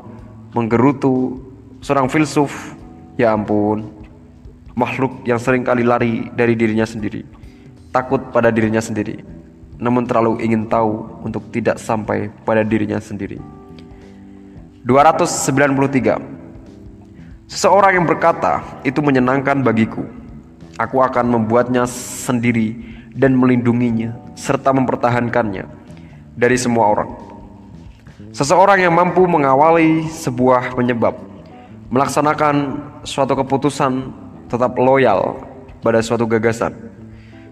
menggerutu, seorang filsuf Ya ampun, makhluk yang sering kali lari dari dirinya sendiri, takut pada dirinya sendiri, namun terlalu ingin tahu untuk tidak sampai pada dirinya sendiri. 293 Seseorang yang berkata, itu menyenangkan bagiku. Aku akan membuatnya sendiri dan melindunginya serta mempertahankannya dari semua orang. Seseorang yang mampu mengawali sebuah penyebab melaksanakan suatu keputusan tetap loyal pada suatu gagasan,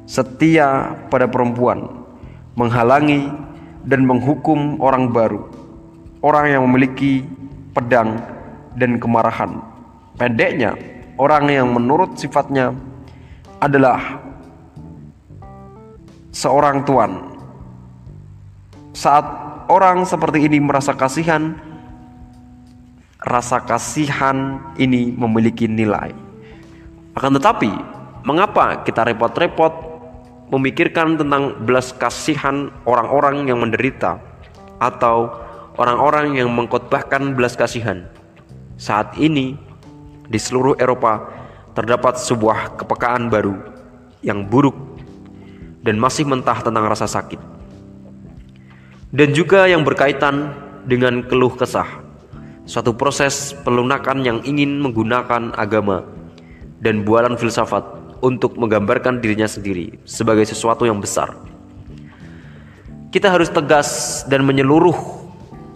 setia pada perempuan, menghalangi dan menghukum orang baru, orang yang memiliki pedang dan kemarahan. Pendeknya, orang yang menurut sifatnya adalah seorang tuan. Saat orang seperti ini merasa kasihan, rasa kasihan ini memiliki nilai. Akan tetapi, mengapa kita repot-repot memikirkan tentang belas kasihan orang-orang yang menderita atau orang-orang yang mengkotbahkan belas kasihan? Saat ini di seluruh Eropa terdapat sebuah kepekaan baru yang buruk dan masih mentah tentang rasa sakit. Dan juga yang berkaitan dengan keluh kesah suatu proses pelunakan yang ingin menggunakan agama dan bualan filsafat untuk menggambarkan dirinya sendiri sebagai sesuatu yang besar. Kita harus tegas dan menyeluruh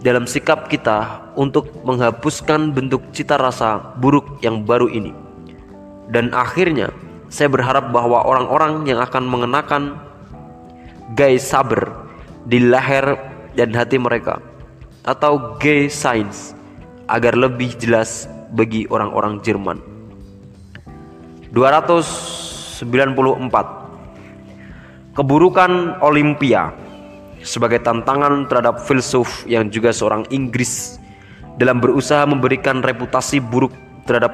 dalam sikap kita untuk menghapuskan bentuk cita rasa buruk yang baru ini. Dan akhirnya, saya berharap bahwa orang-orang yang akan mengenakan gay saber di leher dan hati mereka atau gay signs agar lebih jelas bagi orang-orang Jerman. 294 Keburukan Olimpia sebagai tantangan terhadap filsuf yang juga seorang Inggris dalam berusaha memberikan reputasi buruk terhadap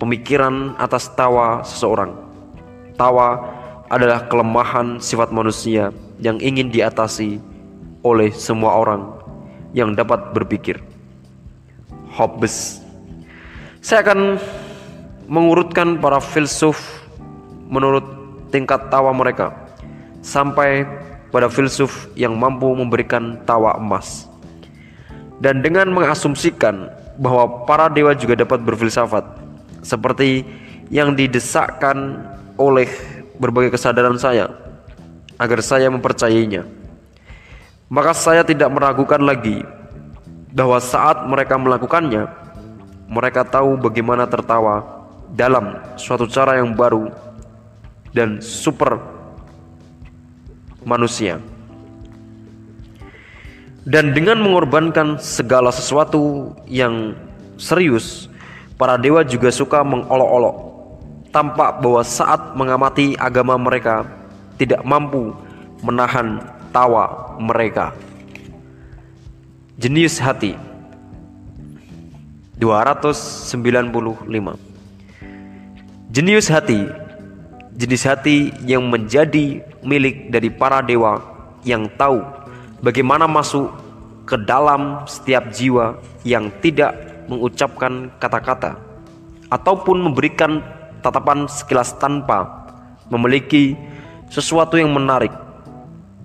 pemikiran atas tawa seseorang. Tawa adalah kelemahan sifat manusia yang ingin diatasi oleh semua orang yang dapat berpikir. Hobbes. Saya akan mengurutkan para filsuf menurut tingkat tawa mereka sampai pada filsuf yang mampu memberikan tawa emas. Dan dengan mengasumsikan bahwa para dewa juga dapat berfilsafat seperti yang didesakkan oleh berbagai kesadaran saya agar saya mempercayainya. Maka saya tidak meragukan lagi bahwa saat mereka melakukannya, mereka tahu bagaimana tertawa dalam suatu cara yang baru dan super manusia. Dan dengan mengorbankan segala sesuatu yang serius, para dewa juga suka mengolok-olok. Tampak bahwa saat mengamati agama mereka tidak mampu menahan tawa mereka. Jenius hati 295 Jenius hati Jenis hati yang menjadi milik dari para dewa yang tahu bagaimana masuk ke dalam setiap jiwa yang tidak mengucapkan kata-kata ataupun memberikan tatapan sekilas tanpa memiliki sesuatu yang menarik.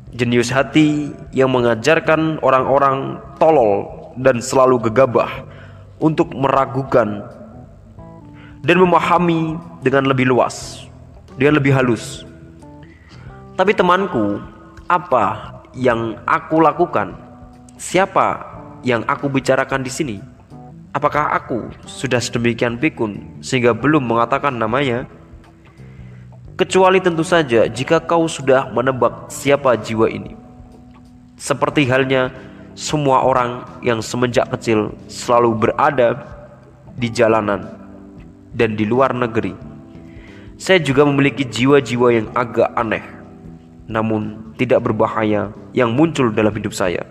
Jenius hati yang mengajarkan orang-orang tolol dan selalu gegabah untuk meragukan dan memahami dengan lebih luas, dengan lebih halus. Tapi temanku, apa yang aku lakukan? Siapa yang aku bicarakan di sini? Apakah aku sudah sedemikian pikun sehingga belum mengatakan namanya? Kecuali tentu saja jika kau sudah menebak siapa jiwa ini. Seperti halnya semua orang yang semenjak kecil selalu berada di jalanan dan di luar negeri. Saya juga memiliki jiwa-jiwa yang agak aneh, namun tidak berbahaya yang muncul dalam hidup saya,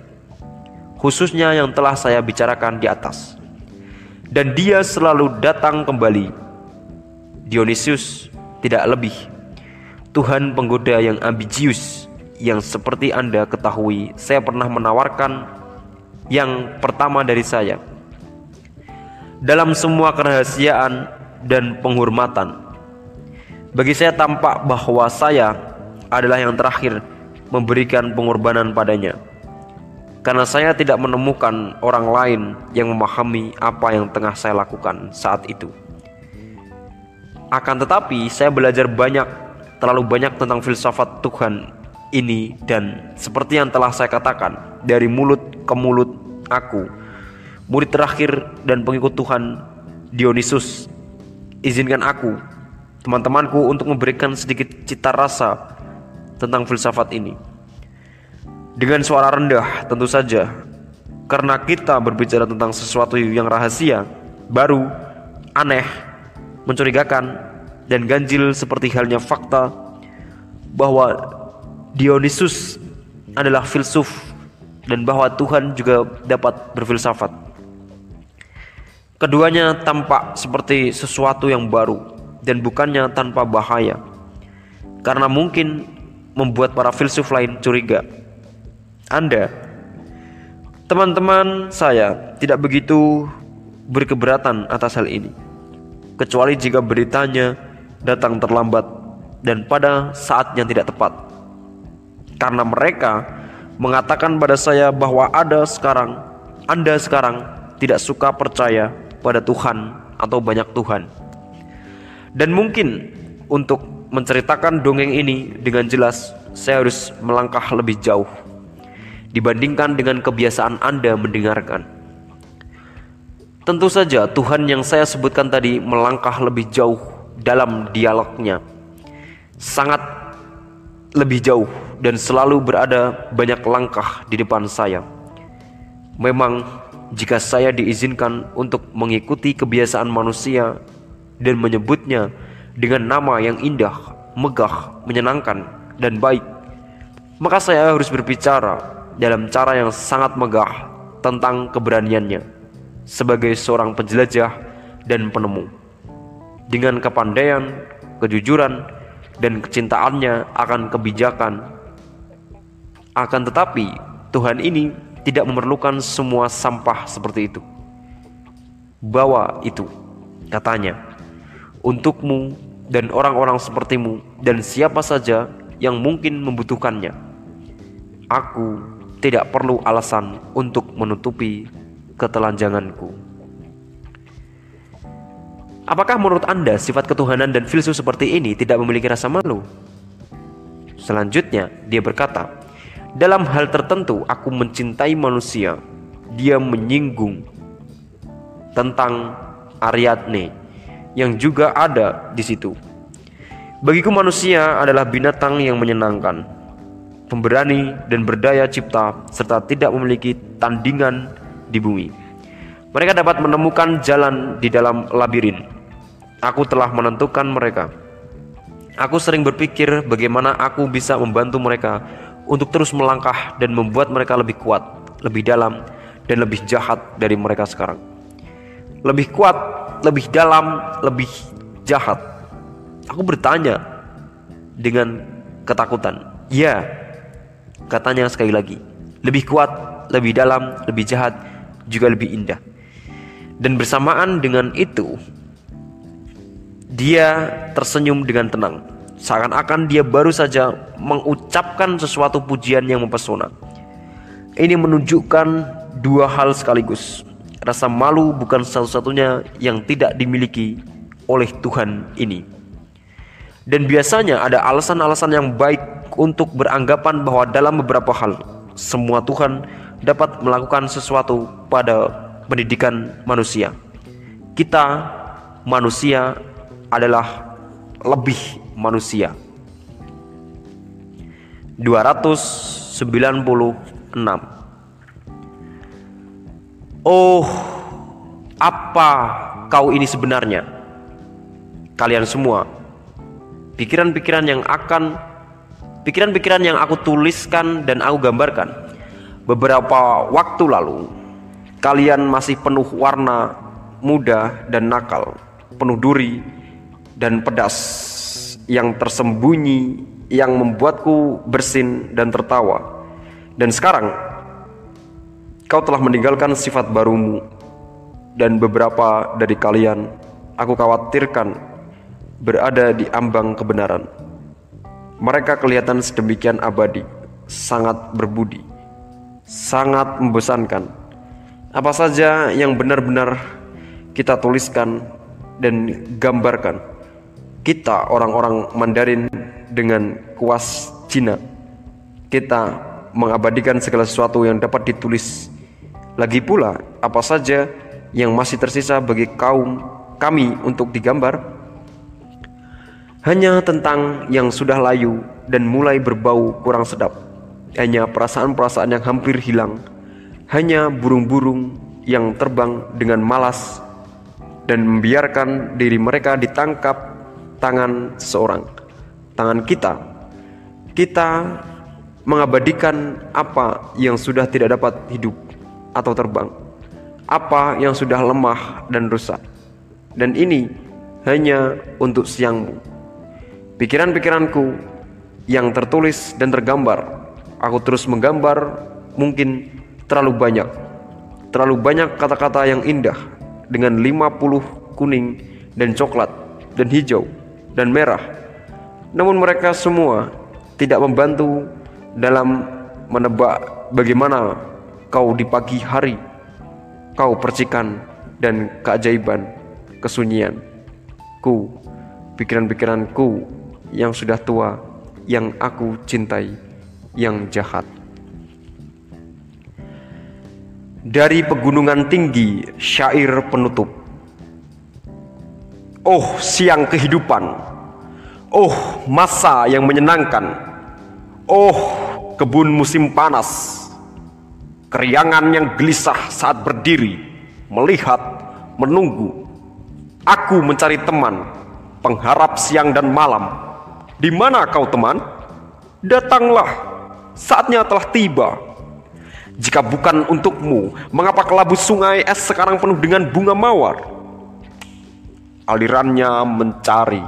khususnya yang telah saya bicarakan di atas. Dan dia selalu datang kembali. Dionysius tidak lebih Tuhan penggoda yang ambisius yang seperti Anda ketahui, saya pernah menawarkan yang pertama dari saya. Dalam semua kerahasiaan dan penghormatan, bagi saya tampak bahwa saya adalah yang terakhir memberikan pengorbanan padanya. Karena saya tidak menemukan orang lain yang memahami apa yang tengah saya lakukan saat itu. Akan tetapi, saya belajar banyak, terlalu banyak tentang filsafat Tuhan ini dan seperti yang telah saya katakan dari mulut ke mulut aku murid terakhir dan pengikut Tuhan Dionysus izinkan aku teman-temanku untuk memberikan sedikit cita rasa tentang filsafat ini dengan suara rendah tentu saja karena kita berbicara tentang sesuatu yang rahasia baru aneh mencurigakan dan ganjil seperti halnya fakta bahwa Dionysus adalah filsuf dan bahwa Tuhan juga dapat berfilsafat. Keduanya tampak seperti sesuatu yang baru dan bukannya tanpa bahaya. Karena mungkin membuat para filsuf lain curiga. Anda, teman-teman saya tidak begitu berkeberatan atas hal ini. Kecuali jika beritanya datang terlambat dan pada saat yang tidak tepat karena mereka mengatakan pada saya bahwa ada sekarang Anda sekarang tidak suka percaya pada Tuhan atau banyak Tuhan. Dan mungkin untuk menceritakan dongeng ini dengan jelas saya harus melangkah lebih jauh dibandingkan dengan kebiasaan Anda mendengarkan. Tentu saja Tuhan yang saya sebutkan tadi melangkah lebih jauh dalam dialognya. Sangat lebih jauh dan selalu berada banyak langkah di depan saya. Memang, jika saya diizinkan untuk mengikuti kebiasaan manusia dan menyebutnya dengan nama yang indah, megah, menyenangkan, dan baik, maka saya harus berbicara dalam cara yang sangat megah tentang keberaniannya sebagai seorang penjelajah dan penemu. Dengan kepandaian, kejujuran, dan kecintaannya akan kebijakan akan tetapi, Tuhan ini tidak memerlukan semua sampah seperti itu. Bawa itu, katanya, untukmu dan orang-orang sepertimu dan siapa saja yang mungkin membutuhkannya. Aku tidak perlu alasan untuk menutupi ketelanjanganku. Apakah menurut Anda sifat ketuhanan dan filsuf seperti ini tidak memiliki rasa malu? Selanjutnya, dia berkata, dalam hal tertentu aku mencintai manusia. Dia menyinggung tentang Ariadne yang juga ada di situ. Bagiku manusia adalah binatang yang menyenangkan. pemberani dan berdaya cipta serta tidak memiliki tandingan di bumi. Mereka dapat menemukan jalan di dalam labirin. Aku telah menentukan mereka. Aku sering berpikir bagaimana aku bisa membantu mereka untuk terus melangkah dan membuat mereka lebih kuat, lebih dalam, dan lebih jahat dari mereka sekarang. Lebih kuat, lebih dalam, lebih jahat. Aku bertanya dengan ketakutan. Ya, katanya sekali lagi. Lebih kuat, lebih dalam, lebih jahat, juga lebih indah. Dan bersamaan dengan itu, dia tersenyum dengan tenang, seakan-akan dia baru saja mengucapkan sesuatu pujian yang mempesona. Ini menunjukkan dua hal sekaligus. Rasa malu bukan satu-satunya yang tidak dimiliki oleh Tuhan ini. Dan biasanya ada alasan-alasan yang baik untuk beranggapan bahwa dalam beberapa hal semua Tuhan dapat melakukan sesuatu pada pendidikan manusia. Kita manusia adalah lebih manusia. 296 Oh, apa kau ini sebenarnya? Kalian semua, pikiran-pikiran yang akan pikiran-pikiran yang aku tuliskan dan aku gambarkan beberapa waktu lalu, kalian masih penuh warna muda dan nakal penuh duri dan pedas yang tersembunyi yang membuatku bersin dan tertawa. Dan sekarang kau telah meninggalkan sifat barumu dan beberapa dari kalian aku khawatirkan berada di ambang kebenaran. Mereka kelihatan sedemikian abadi, sangat berbudi, sangat membosankan. Apa saja yang benar-benar kita tuliskan dan gambarkan kita orang-orang Mandarin dengan kuas Cina kita mengabadikan segala sesuatu yang dapat ditulis lagi pula apa saja yang masih tersisa bagi kaum kami untuk digambar? Hanya tentang yang sudah layu dan mulai berbau kurang sedap. Hanya perasaan-perasaan yang hampir hilang. Hanya burung-burung yang terbang dengan malas dan membiarkan diri mereka ditangkap tangan seseorang, tangan kita. Kita mengabadikan apa yang sudah tidak dapat hidup atau terbang, apa yang sudah lemah dan rusak. Dan ini hanya untuk siangmu. Pikiran-pikiranku yang tertulis dan tergambar, aku terus menggambar mungkin terlalu banyak. Terlalu banyak kata-kata yang indah dengan 50 kuning dan coklat dan hijau dan merah. Namun mereka semua tidak membantu dalam menebak bagaimana kau di pagi hari kau percikan dan keajaiban kesunyian ku pikiran-pikiranku yang sudah tua yang aku cintai yang jahat. Dari pegunungan tinggi syair penutup. Oh siang kehidupan. Oh masa yang menyenangkan. Oh kebun musim panas Keriangan yang gelisah saat berdiri Melihat, menunggu Aku mencari teman Pengharap siang dan malam Di mana kau teman? Datanglah Saatnya telah tiba jika bukan untukmu, mengapa kelabu sungai es sekarang penuh dengan bunga mawar? Alirannya mencari,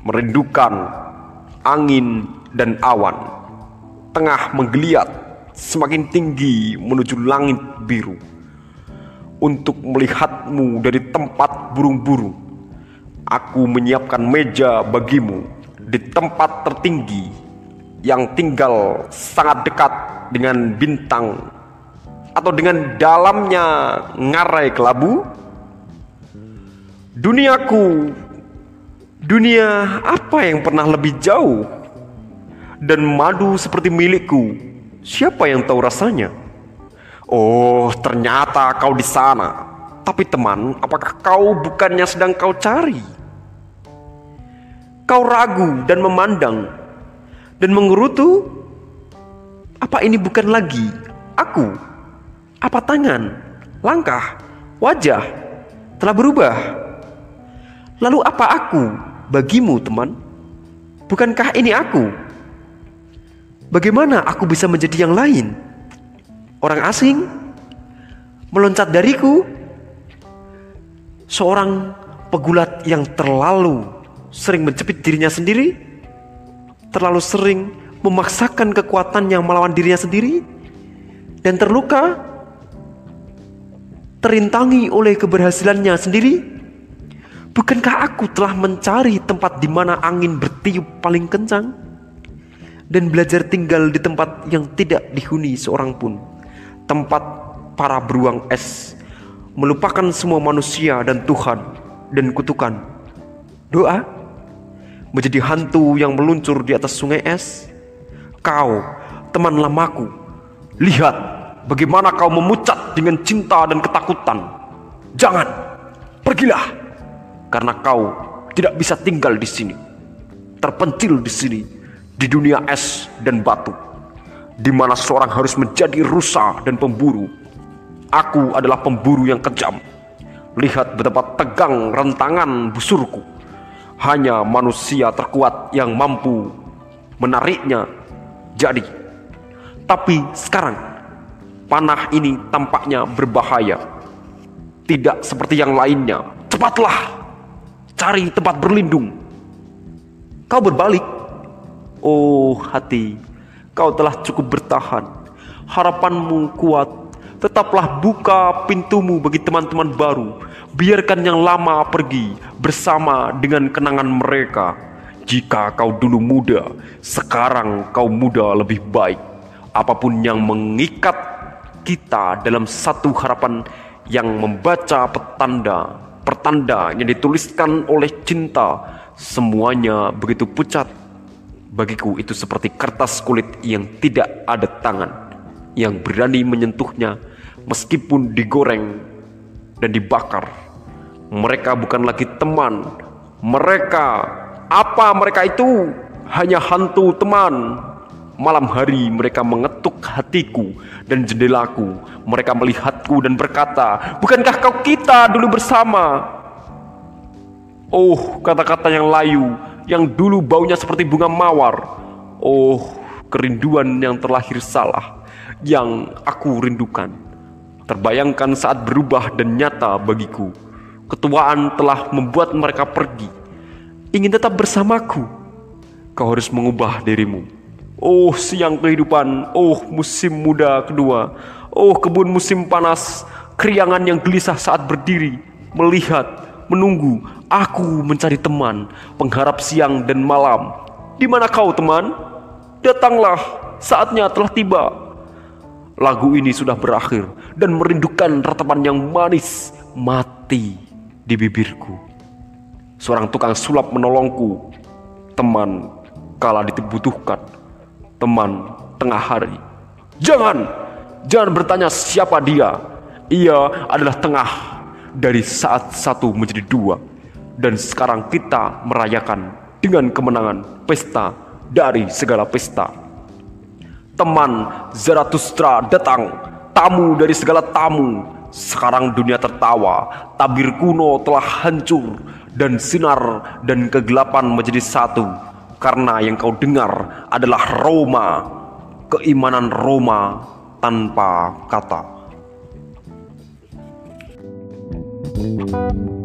merindukan angin dan awan, tengah menggeliat semakin tinggi menuju langit biru. Untuk melihatmu dari tempat burung-burung, aku menyiapkan meja bagimu di tempat tertinggi yang tinggal sangat dekat dengan bintang atau dengan dalamnya ngarai kelabu duniaku dunia apa yang pernah lebih jauh dan madu seperti milikku siapa yang tahu rasanya oh ternyata kau di sana tapi teman apakah kau bukannya sedang kau cari kau ragu dan memandang dan mengerutu Apa ini bukan lagi aku? Apa tangan, langkah, wajah telah berubah? Lalu apa aku bagimu, teman? Bukankah ini aku? Bagaimana aku bisa menjadi yang lain? Orang asing? Meloncat dariku? Seorang pegulat yang terlalu sering mencepit dirinya sendiri? Terlalu sering memaksakan kekuatan yang melawan dirinya sendiri? Dan terluka? Terintangi oleh keberhasilannya sendiri? Bukankah aku telah mencari tempat di mana angin bertiup paling kencang? Dan belajar tinggal di tempat yang tidak dihuni seorang pun. Tempat para beruang es melupakan semua manusia dan Tuhan dan kutukan. Doa menjadi hantu yang meluncur di atas sungai es. Kau, teman lamaku, lihat bagaimana kau memucat dengan cinta dan ketakutan. Jangan, pergilah, karena kau tidak bisa tinggal di sini, terpencil di sini, di dunia es dan batu, di mana seorang harus menjadi rusa dan pemburu Aku adalah pemburu yang kejam. Lihat betapa tegang rentangan busurku. Hanya manusia terkuat yang mampu menariknya. Jadi, tapi sekarang panah ini tampaknya berbahaya. Tidak seperti yang lainnya. Cepatlah, cari tempat berlindung. Kau berbalik. Oh hati, kau telah cukup bertahan. Harapanmu kuat Tetaplah buka pintumu bagi teman-teman baru. Biarkan yang lama pergi bersama dengan kenangan mereka. Jika kau dulu muda, sekarang kau muda lebih baik. Apa pun yang mengikat kita dalam satu harapan yang membaca petanda, pertanda yang dituliskan oleh cinta, semuanya begitu pucat. Bagiku itu seperti kertas kulit yang tidak ada tangan yang berani menyentuhnya meskipun digoreng dan dibakar. Mereka bukan lagi teman. Mereka apa mereka itu? Hanya hantu teman. Malam hari mereka mengetuk hatiku dan jendelaku. Mereka melihatku dan berkata, "Bukankah kau kita dulu bersama?" Oh, kata-kata yang layu, yang dulu baunya seperti bunga mawar. Oh, kerinduan yang terlahir salah, yang aku rindukan terbayangkan saat berubah dan nyata bagiku. Ketuaan telah membuat mereka pergi. Ingin tetap bersamaku. Kau harus mengubah dirimu. Oh siang kehidupan, oh musim muda kedua, oh kebun musim panas, keriangan yang gelisah saat berdiri, melihat, menunggu, aku mencari teman, pengharap siang dan malam. Di mana kau teman? Datanglah, saatnya telah tiba. Lagu ini sudah berakhir dan merindukan ratapan yang manis mati di bibirku. Seorang tukang sulap menolongku, teman kala dibutuhkan, teman tengah hari. Jangan, jangan bertanya siapa dia. Ia adalah tengah dari saat satu menjadi dua. Dan sekarang kita merayakan dengan kemenangan pesta dari segala pesta teman Zarathustra datang, tamu dari segala tamu. Sekarang dunia tertawa, tabir kuno telah hancur, dan sinar dan kegelapan menjadi satu. Karena yang kau dengar adalah Roma, keimanan Roma tanpa kata. Música